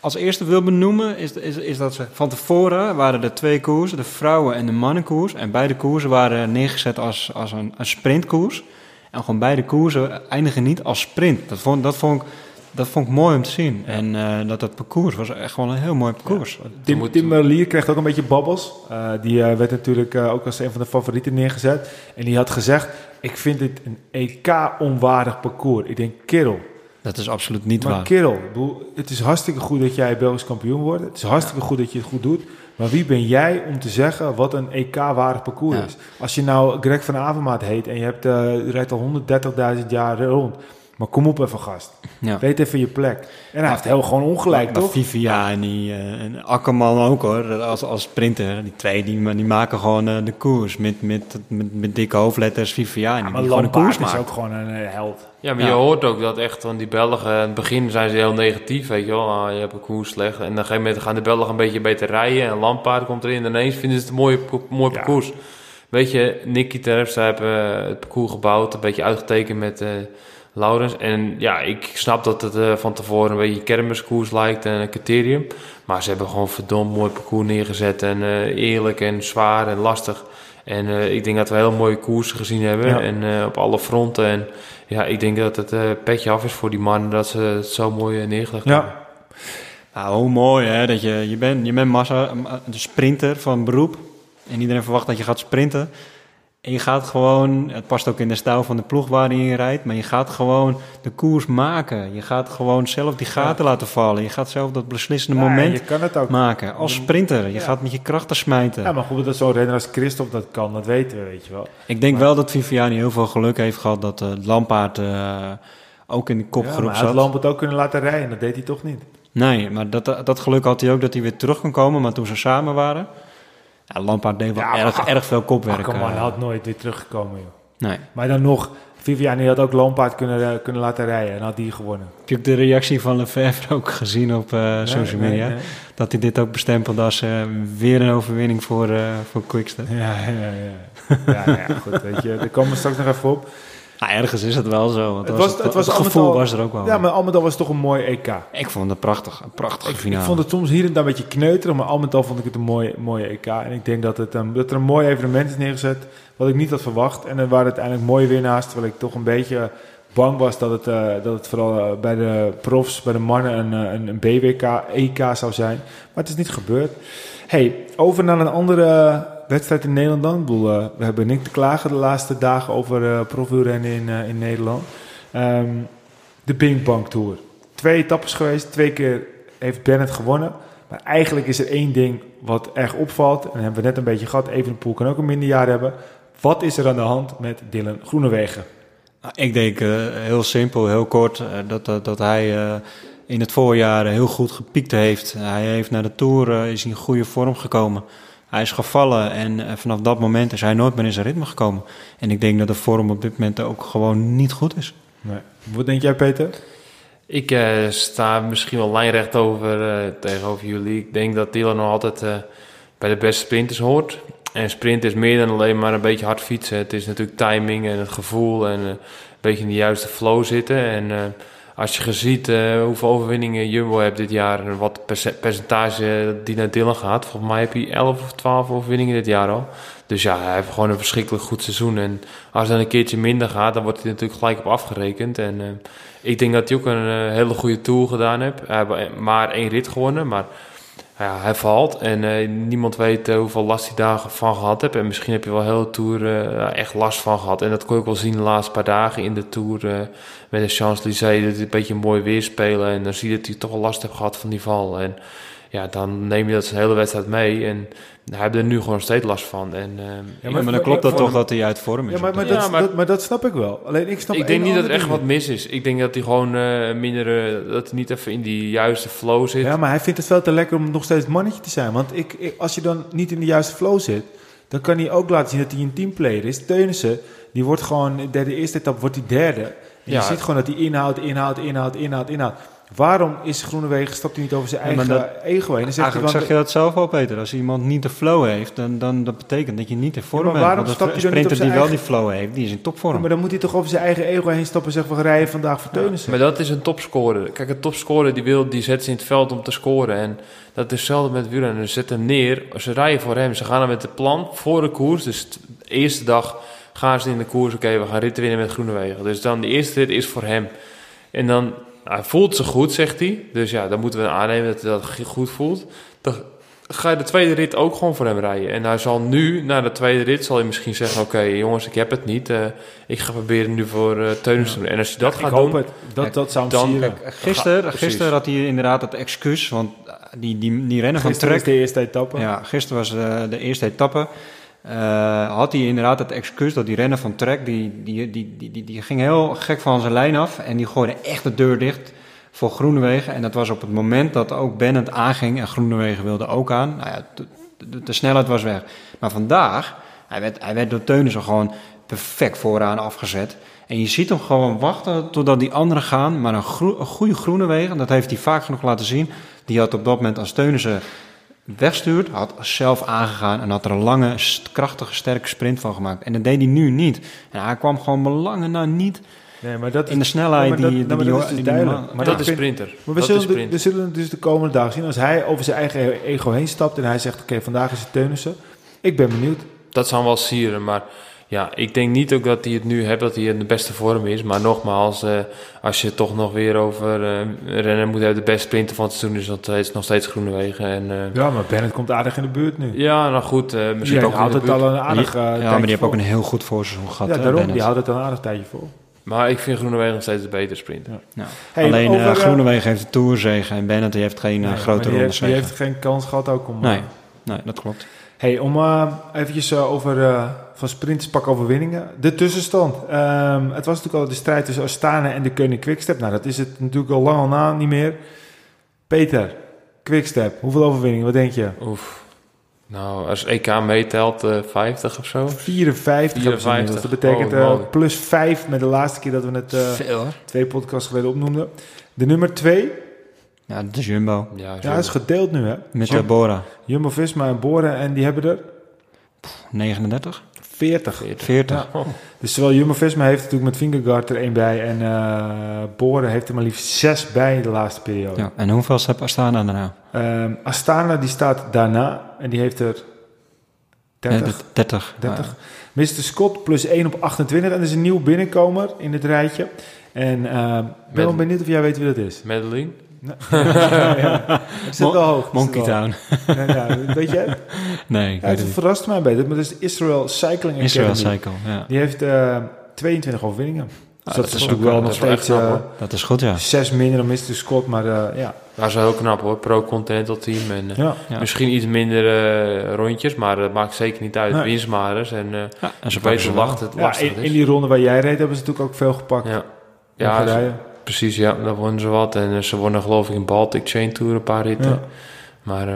als eerste wil benoemen, is, is, is dat ze van tevoren waren er twee koersen, de vrouwen- en de mannenkoers. En beide koersen waren neergezet als, als een, een sprintkoers. En gewoon beide koersen eindigen niet als sprint. Dat vond, dat vond, ik, dat vond ik mooi om te zien. En eh, dat dat parcours was echt gewoon een heel mooi parcours. Tim, moet- Tim Merlier kreeg ook een beetje babbels. Eh, die eh, werd natuurlijk ook als een van de favorieten neergezet. En die had gezegd, ik vind dit een EK-onwaardig parcours. Ik denk, kerel, Dat is absoluut niet Maar waar. kerel, ik bedoel, het is hartstikke goed dat jij Belgisch kampioen wordt. Het is hartstikke goed dat je het goed doet. Maar wie ben jij om te zeggen wat een EK-waardig parcours Ja. is? Als je nou Greg van Avermaat heet en je, hebt, eh, rijdt al 130.000 jaar rond. Maar kom op even gast. Ja. Weet even je plek. En hij heeft heel gewoon ongelijk, Maar toch? Viviani eh, en Akkerman ook hoor, als, als sprinter. Die twee die, die maken gewoon eh, de koers met, met, met, met dikke hoofdletters Viviani. Ja, die maar gewoon Lampaard koers is ook gewoon een eh, held. Ja, maar Ja. je hoort ook dat echt van die Belgen, in het begin zijn ze heel negatief, weet je wel. Ah, je hebt een koers slecht. En op een gegeven moment gaan de Belgen een beetje beter rijden. En Lampaard komt erin. En ineens vinden ze het een mooie, mooi Ja. parcours. Weet je, Nicky Terpstra heeft eh, het parcours gebouwd. Een beetje uitgetekend met eh Laurens. En ja, ik snap dat het eh, van tevoren een beetje kermiskoers lijkt en een criterium. Maar ze hebben gewoon verdomd mooi parcours neergezet. En eerlijk en zwaar en lastig. En eh, ik denk dat we heel mooie koersen gezien hebben. Ja. En eh, op alle fronten. En ja, ik denk dat het eh, petje af is voor die mannen dat ze het zo mooi neergelegd hebben. Ja, Nou, hoe mooi hè, dat je, je bent, je bent massa, een sprinter van beroep. En iedereen verwacht dat je gaat sprinten. En je gaat gewoon, het past ook in de stijl van de ploeg waar je in rijdt, maar je gaat gewoon de koers maken. Je gaat gewoon zelf die gaten laten vallen. Je gaat zelf dat beslissende Ja, moment je kan het ook. maken. Als sprinter. Je Ja. gaat met je krachten smijten. Ja, maar goed dat zo'n renner als Christophe dat kan, dat weten we, weet je wel. Ik denk wel dat Viviani heel veel geluk heeft gehad dat uh, Lampaard uh, ook in de kopgroep maar hij zat. had Lampert ook kunnen laten rijden, dat deed hij toch niet. Nee, maar dat, dat geluk had hij ook dat hij weer terug kon komen. Maar toen ze samen waren... Ja, Lampaard deed wel Ja, erg, veel kopwerk. Akkerman eh. had nooit weer teruggekomen, joh. Nee. Maar dan nog, Viviani had ook Lampaard kunnen, eh, kunnen laten rijden en had die gewonnen. Heb je ook de reactie van Lefebvre ook gezien op eh, social Nee, media? nee, nee. Dat hij dit ook bestempelde als eh, weer een overwinning voor, eh voor Quickstep. Ja, ja, ja. ja, nou ja, goed, weet je, daar komen we straks nog even op. Nou, ergens is het wel zo. Want Het het, was- het was het gevoel al- was er ook wel. Ja, maar al met al was het toch een mooi EK. Ik vond het prachtig. Een prachtige Ik, finale. ik vond het soms hier en daar een beetje kneuterig, maar al met al vond ik het een mooi, mooie EK. En ik denk dat, het, een, dat er een mooi evenement is neergezet, wat ik niet had verwacht. En er waren uiteindelijk mooie winnaars, terwijl ik toch een beetje bang was dat het, eh, dat het vooral eh, bij de profs, bij de mannen, een, eh, een, een BWK, EK zou zijn. Maar het is niet gebeurd. hey, over naar een andere wedstrijd in Nederland dan. Ik bedoel, eh, we hebben niks te klagen de laatste dagen over uh, in, uh, in Nederland. Um, de Bing Bang Tour. Twee etappes geweest, twee keer heeft Bennett gewonnen. Maar eigenlijk is er één ding wat erg opvalt. En dat hebben we net een beetje gehad. Evenepoel kan ook een minder jaar hebben. Wat is er aan de hand met Dylan Groenewegen? Nou, ik denk heel simpel, heel kort, dat, dat, dat hij in het voorjaar heel goed gepiekt heeft. Hij heeft naar de Tour is in goede vorm gekomen. Hij is gevallen en uh, vanaf dat moment is hij nooit meer in zijn ritme gekomen. En ik denk dat de vorm op dit moment ook gewoon niet goed is. Nee. Wat denk jij, Peter? Ik eh, sta misschien wel lijnrecht over, eh, tegenover jullie. Ik denk dat Dylan nog altijd eh, bij de beste sprinters hoort. En sprint is meer dan alleen maar een beetje hard fietsen. Het is natuurlijk timing en het gevoel en eh, een beetje in de juiste flow zitten. En eh, als je ziet eh, hoeveel overwinningen Jumbo heeft dit jaar en wat perce- percentage die naar Dylan gaat. Volgens mij heb hij 11 of 12 overwinningen dit jaar al. Dus ja, hij heeft gewoon een verschrikkelijk goed seizoen. En als het dan een keertje minder gaat, dan wordt hij natuurlijk gelijk op afgerekend. En eh, ik denk dat hij ook een eh, hele goede tour gedaan heeft maar één rit gewonnen, maar ja, hij valt. En eh, niemand weet eh, hoeveel last hij daarvan gehad heeft. En misschien heb je wel heel de tour eh, echt last van gehad. En dat kon ook wel zien de laatste paar dagen in de tour met de Champs-Élysées. Dat hij een beetje mooi weer spelen. En dan zie je dat hij toch wel last heeft gehad van die val. En ja, dan neem je dat zijn hele wedstrijd mee. En hij heeft er nu gewoon steeds last van. En, eh, Ja, maar, dan klopt dat toch dat hij uit vorm is. Ja, maar, maar, Ja, dat, maar- dat- maar dat snap ik wel. Alleen ik snap ik denk niet dat er echt wat mis is. Ik denk dat hij gewoon eh, minder, eh, dat hij niet even in die juiste flow zit. Ja, maar hij vindt het veel te lekker om nog steeds het mannetje te zijn. Want ik, ik- als je dan niet in de juiste flow zit, dan kan hij ook laten zien dat hij een teamplayer is. Teunissen, die wordt gewoon, de eerste etappe wordt hij derde. En je ziet gewoon dat hij inhoudt, inhoudt, inhoudt, inhoudt, inhoudt. Waarom is Groenewegen, stapt hij niet over zijn Ja, maar eigen ego heen? Dan zegt Eigenlijk zeg je dat zelf al, Peter. Als iemand niet de flow heeft, dan, dan dat betekent dat je niet in vorm maar bent. waarom Want stapt een sprinter die wel eigen- die flow heeft, die is in Ja, topvorm. maar dan moet hij toch over zijn eigen ego heen stappen en zeggen, we rijden vandaag voor Teunissen. Maar dat is een topscorer. Kijk, een topscorer die, wil, die zet ze in het veld om te scoren. En dat is hetzelfde met wielrennen. Ze zetten hem neer, ze rijden voor hem. Ze gaan er met het plan voor de koers. Dus de eerste dag gaan ze in de koers. Oké, we gaan ritten winnen met Groenewegen. Dus dan de eerste rit is voor hem. En dan, hij voelt zich goed, zegt hij. Dus ja, dan moeten we aannemen dat hij dat goed voelt. Dan ga je de tweede rit ook gewoon voor hem rijden. En hij zal nu, na de tweede rit, zal hij misschien zeggen... Oké, jongens, ik heb het niet. Eh, ik ga proberen nu voor eh Teunissen te doen. En als je dat ik gaat hoop doen... het. Dat, dat zou hem dan-. Kijk, gisteren, gisteren had hij inderdaad het excuus, want die, die, die rennen van Gisteren is Trek... de eerste etappe. Ja, gisteren was eh, de eerste etappe. Eh, had hij inderdaad het excuus dat die renner van Trek, die, die, die, die, die, ging heel gek van zijn lijn af. En die gooide echt de deur dicht voor Groenewegen. En dat was op het moment dat ook Bennett aanging en Groenewegen wilde ook aan. Nou ja, de, snelheid was weg. Maar vandaag, hij werd, hij werd door Teunissen gewoon perfect vooraan afgezet. En je ziet hem gewoon wachten totdat die anderen gaan. Maar een goede Groenewegen, dat heeft hij vaak genoeg laten zien. Die had op dat moment als Teunissen wegstuurt, had zelf aangegaan en had er een lange, krachtige, sterke sprint van gemaakt. En dat deed hij nu niet. En hij kwam gewoon belangen nou niet Nee, maar dat is, in de snelheid dat- die, nou, die, maar die, dat is dus die duidelijk. Maar dat is sprinter. Maar we dat zullen, is de- sprinter. we zullen dus de komende dagen zien. Als hij over zijn eigen ego heen stapt en hij zegt: Oké, vandaag is het Teunissen. Ik ben benieuwd. Dat zou wel sieren, maar ja, ik denk niet ook dat hij het nu heeft, dat hij in de beste vorm is. Maar nogmaals, eh, als je het toch nog weer over eh, rennen moet hebben, de beste sprinter van het seizoen is dat steeds, nog steeds Groenewegen. En, eh, Ja, maar Bennett komt aardig in de buurt nu. ja, nou goed, eh, misschien ook houdt het al een aardig ja, maar die heeft ook een heel goed voorseizoen gehad. Ja, daarom. Bennett. Die houdt het al een aardig tijdje vol. Maar ik vind Groenewegen nog steeds de betere sprinter. Ja. Hey, Alleen over, Groenewegen heeft de Tourzege en Bennett die heeft geen Nee, grote ronde heeft, die heeft geen kans gehad ook om... Nee. Nee, dat klopt. Hey, om uh, eventjes eh, over eh, van sprints pak overwinningen. De tussenstand. Ehm, het was natuurlijk al de strijd tussen Astana en de Koning Quickstep. Nou, dat is het natuurlijk al lang al na niet meer. Peter, Quickstep, hoeveel overwinningen? Wat denk je? Oef. Nou, als EK meetelt, eh 50 of zo. 54. hebben ze 54. inmiddels. Dat betekent Oh, eh, plus 5 met de laatste keer dat we het eh, Veel twee podcasts geleden opnoemden. De nummer 2, Ja, dat is Jumbo. Ja, ja, is gedeeld nu hè. Met Jum- Bora. Jumbo-Visma en Boren en die hebben er 39? 40. 40. Ja. Dus zowel Jumbo-Visma heeft natuurlijk met Vingegaard er één bij en eh Boren heeft er maar liefst zes bij de laatste periode. Ja. En hoeveel heb Astana daarna? Ehm, Astana die staat daarna en die heeft er 30. Ja, 30. 30. Mr. Scott plus 1 op 28 en dat is een nieuw binnenkomer in het rijtje. En eh, ik ben wel Met- benieuwd of jij weet wie dat is. Madeline. ja, het zit wel hoog. Monkey Town. hoog. Ja, ja, weet jij? het? Nee, ik Ja, weet het verrast mij een beetje. Maar dat is Israel Cycling Academy. Israel Cycle, ja. Die heeft eh 22 overwinningen. Dus Ah, dat, dat is natuurlijk ook- wel dat nog steeds knap, eh, hoor. Dat is goed, ja. zes minder dan Mr. Scott. Maar eh, ja, Dat is wel heel knap hoor. Pro-Continental team. En, eh, ja. Ja. Misschien iets minder eh, rondjes, maar dat maakt zeker niet uit. Nee. Winst maar eens. En eh ja en ze weten lacht het ja lastig in, die ronde waar jij reed hebben ze natuurlijk ook veel gepakt. Ja, Ja, ja ze- rijden. Precies. Ja, daar wonnen ze wat. En eh, ze wonnen geloof ik in Baltic Chain Tour een paar ritten. Ja. Maar eh,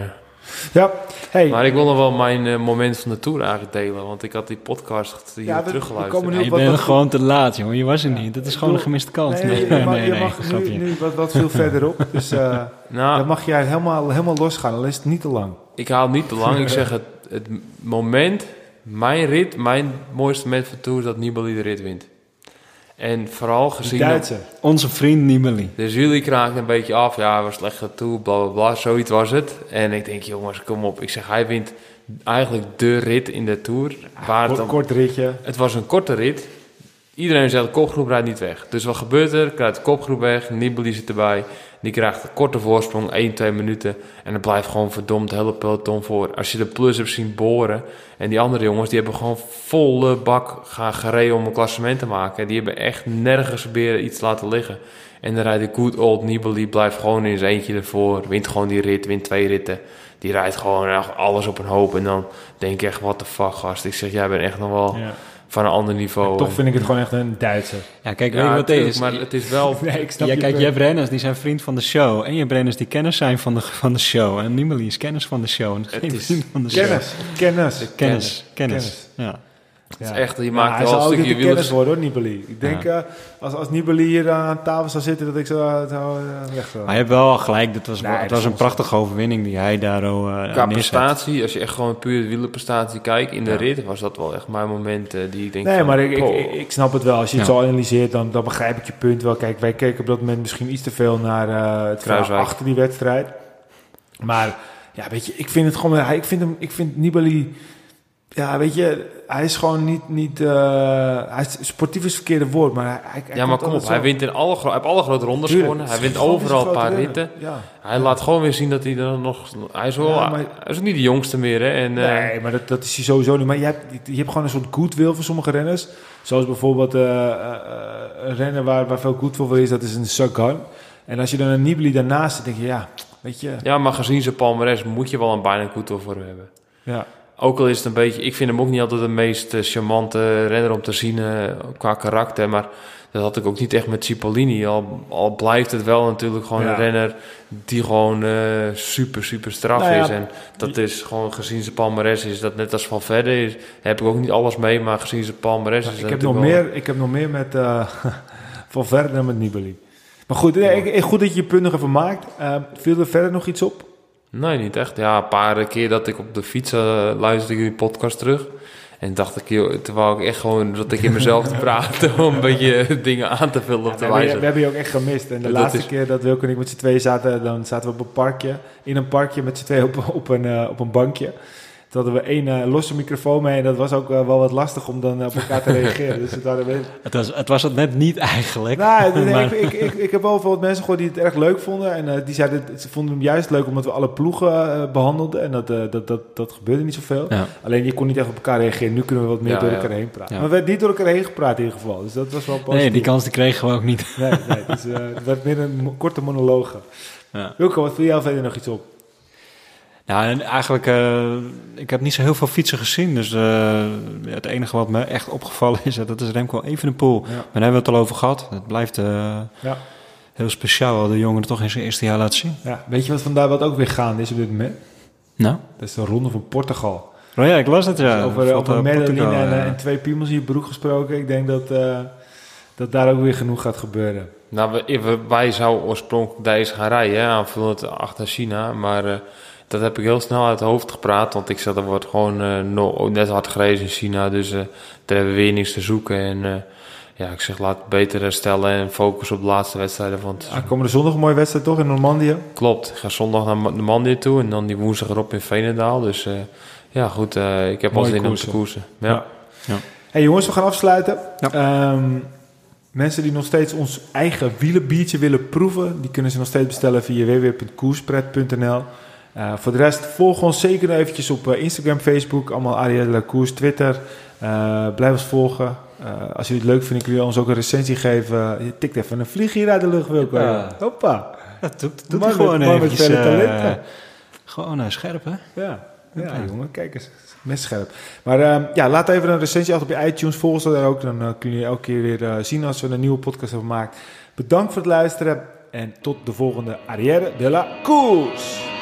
Ja, hey. Maar ik wil nog wel mijn eh, moment van de tour eigenlijk delen. Want ik had die podcast hier Ja, teruggeluisterd. op je bent wat- gewoon te laat, jongen. Je was er Ja. niet. Dat is gewoon een gemiste kans. Nee, Nee, je nee, mag, nee, je mag nu, nu wat, wat veel verderop. Dus eh dan nou, mag jij helemaal, helemaal losgaan. Dan is het niet te lang. ik haal niet te lang. ik zeg het, het moment, mijn rit, mijn mooiste moment van de tour is dat Nibali de rit wint. En vooral gezien... dat-. Onze vriend Nibali. Dus jullie kraakten een beetje af. Ja, we slecht toe, bla bla bla. Zoiets was het. En ik denk, jongens, kom op. Ik zeg, hij wint eigenlijk de rit in de Tour. Waar het, Kort, kort ritje. het was een korte rit. Iedereen zegt, de kopgroep rijdt niet weg. Dus wat gebeurt er? Krijgt de kopgroep weg. Nibali zit erbij. Die krijgt een korte voorsprong, 1, 2 minuten. En dan blijft gewoon verdomd hele peloton voor. Als je de plus hebt zien boren. En die andere jongens, die hebben gewoon volle bak gaan gereden om een klassement te maken. Die hebben echt nergens weer iets laten liggen. En dan rijdt de good old Nibali, blijft gewoon in zijn eentje ervoor. Wint gewoon die rit, wint twee ritten. Die rijdt gewoon alles op een hoop. En dan denk ik echt, what the fuck gast. Ik zeg, jij bent echt nog wel. Van een ander niveau. Toch vind ik het gewoon echt een Duitser. Ja, kijk, Ja, weet je wat het is? Maar het is wel... Nee, ik snap Ja, je kijk, je punt. hebt renners die zijn vriend van de show. En je hebt renners die kennis zijn van de, van de show. En Nibali is kennis van de show. En geen is vriend van de show. Kennis. Kennis. Kennis. Kennis. Kennis. Ja. Het is echt, je Ja, maakt hij een stukje de kennis wielers... worden hoor, Nibali. Ik denk, eh, als, als Nibali hier aan tafel zou zitten, dat ik zo uh, zou uh, weg zou. Maar je hebt wel gelijk. Dit was, Nee, het dat was een prachtige overwinning die hij daar uh, Qua prestatie, als je echt gewoon puur de wielerprestatie kijkt in de rit, was dat wel echt mijn moment eh, die ik denk Nee, van, maar ik, ik, snap het wel. Als je het zo analyseert, dan, dan begrijp ik je punt wel. Kijk, wij keken op dat moment misschien iets te veel naar eh, het verhaal achter die wedstrijd. Maar ja, weet je, ik vind het gewoon... hij- Ik vind, hem, ik vind Nibali... Ja, weet je, hij is gewoon niet... niet eh, hij is, sportief is het verkeerde woord, maar hij, ja, maar kom op, hij wint in alle, hij heeft alle grote rondes gewonnen. Hij wint overal een paar ritten. Ja. Hij laat gewoon weer zien dat hij er nog... Hij is, wel, Ja, maar- hij is ook niet de jongste meer, hè. En, eh, Nee, maar dat, dat is hij sowieso niet. Maar je hebt, je hebt gewoon een soort goodwill voor sommige renners. Zoals bijvoorbeeld eh, een renner waar, waar veel goodwill voor is, dat is een Sagan. En als je dan een Nibali daarnaast zit, denk je, ja, weet je... ja, maar gezien zijn palmares moet je wel een bijna goed voor hem hebben. Ja, Ook al is het een beetje... Ik vind hem ook niet altijd de meest eh, charmante renner om te zien eh, qua karakter. Maar dat had ik ook niet echt met Cipollini. Al, al blijft het wel natuurlijk gewoon Ja. een renner die gewoon eh, super, super straf Nou ja, is. En dat is gewoon gezien zijn palmares is dat net als Van Verder is. Heb ik ook niet alles mee, maar gezien zijn palmares is ik heb, nog wel- meer, ik heb nog meer met uh, Van Verder dan met Nibali. Maar goed, nee, goed dat je je punt nog even maakt. Viel er verder nog iets op? Nee, niet echt. Ja, een paar keer dat ik op de fiets eh, luisterde die podcast terug. En dacht ik, joh, terwijl ik echt gewoon dat ik in mezelf te praten om een beetje dingen aan te vullen te hebben, wijzen. we hebben je ook echt gemist. En de dat laatste is- keer dat Wilco en ik met z'n tweeën zaten, dan zaten we op een parkje. In een parkje met z'n tweeën op, op, een, eh, op een bankje. Toen hadden we één eh, losse microfoon mee. En dat was ook eh, wel wat lastig om dan op elkaar te reageren. dus het we- Het, was, het was het net niet eigenlijk. Nou, nee, Maar- ik, ik, ik, ik heb wel veel mensen gehoord die het erg leuk vonden. En eh, die zeiden, ze vonden hem juist leuk omdat we alle ploegen eh, behandelden. En dat, eh, dat, dat, dat gebeurde niet zoveel. Ja. Alleen je kon niet echt op elkaar reageren. Nu kunnen we wat meer Ja, door ja. elkaar heen praten. Ja. Maar we werden niet door elkaar heen gepraat in ieder geval. Dus dat was wel positief. Nee, die kans die kregen we ook niet. Nee, nee dus, eh, het werd meer een korte monologe. Ja. Wilco, wat viel jou verder nog iets op? Nou, en eigenlijk, eh, ik heb niet zo heel veel fietsen gezien. Dus eh, het enige wat me echt opgevallen is, dat is Remco Evenepoel. Maar Ja. daar hebben we het al over gehad. Het blijft eh, Ja. heel speciaal wat de jongen er toch in zijn eerste jaar laat zien. Ja, weet je wat vandaar wat ook weer gaande is op dit moment? Nou? Dat is de ronde van Portugal. Oh ja, ik las het ja. Dus over Valt, over Medellin Portugal, en, ja. en twee piemels in je broek gesproken. Ik denk dat, eh, dat daar ook weer genoeg gaat gebeuren. Nou, we, we- wij zouden oorspronkelijk deze gaan rijden, aanvullend achter China. Maar eh, dat heb ik heel snel uit het hoofd gepraat. Want ik zat, er wordt gewoon eh, no- net hard gerezen in China. Dus eh, daar hebben we weer niks te zoeken. En eh, ja, ik zeg, laat het beter herstellen en focus op de laatste wedstrijden. Want Aankomende zondag een mooie wedstrijd toch in Normandië? klopt, ik ga zondag naar Mandia toe. En dan die woensdag erop in Veenendaal. Dus eh, ja, goed, eh, ik heb al zin om koersen. te koersen. Ja. Ja. Hey jongens, we gaan afsluiten. Ja. Ehm, mensen die nog steeds ons eigen wielenbiertje willen proeven, die kunnen ze nog steeds bestellen via www.koerspret.nl. Eh, voor de rest, volg ons zeker eventjes op eh, Instagram, Facebook, allemaal Arielle La Koers, Twitter. Eh, blijf ons volgen. Als jullie het leuk vinden, kunnen jullie ons ook een recensie geven. Je tikt even een vlieg hier uit de lucht, Wilco. Ja. Hoppa. Dat doet, doet gewoon eventjes. gewoon scherp, hè? Ja, ja, jongen, kijk eens. Mes scherp. Maar ehm, ja, laat even een recensie achter op je iTunes. Volg ons daar ook. Dan kun je elke keer weer zien als we een nieuwe podcast hebben gemaakt. Bedankt voor het luisteren. En tot de volgende Arrière de la Koers.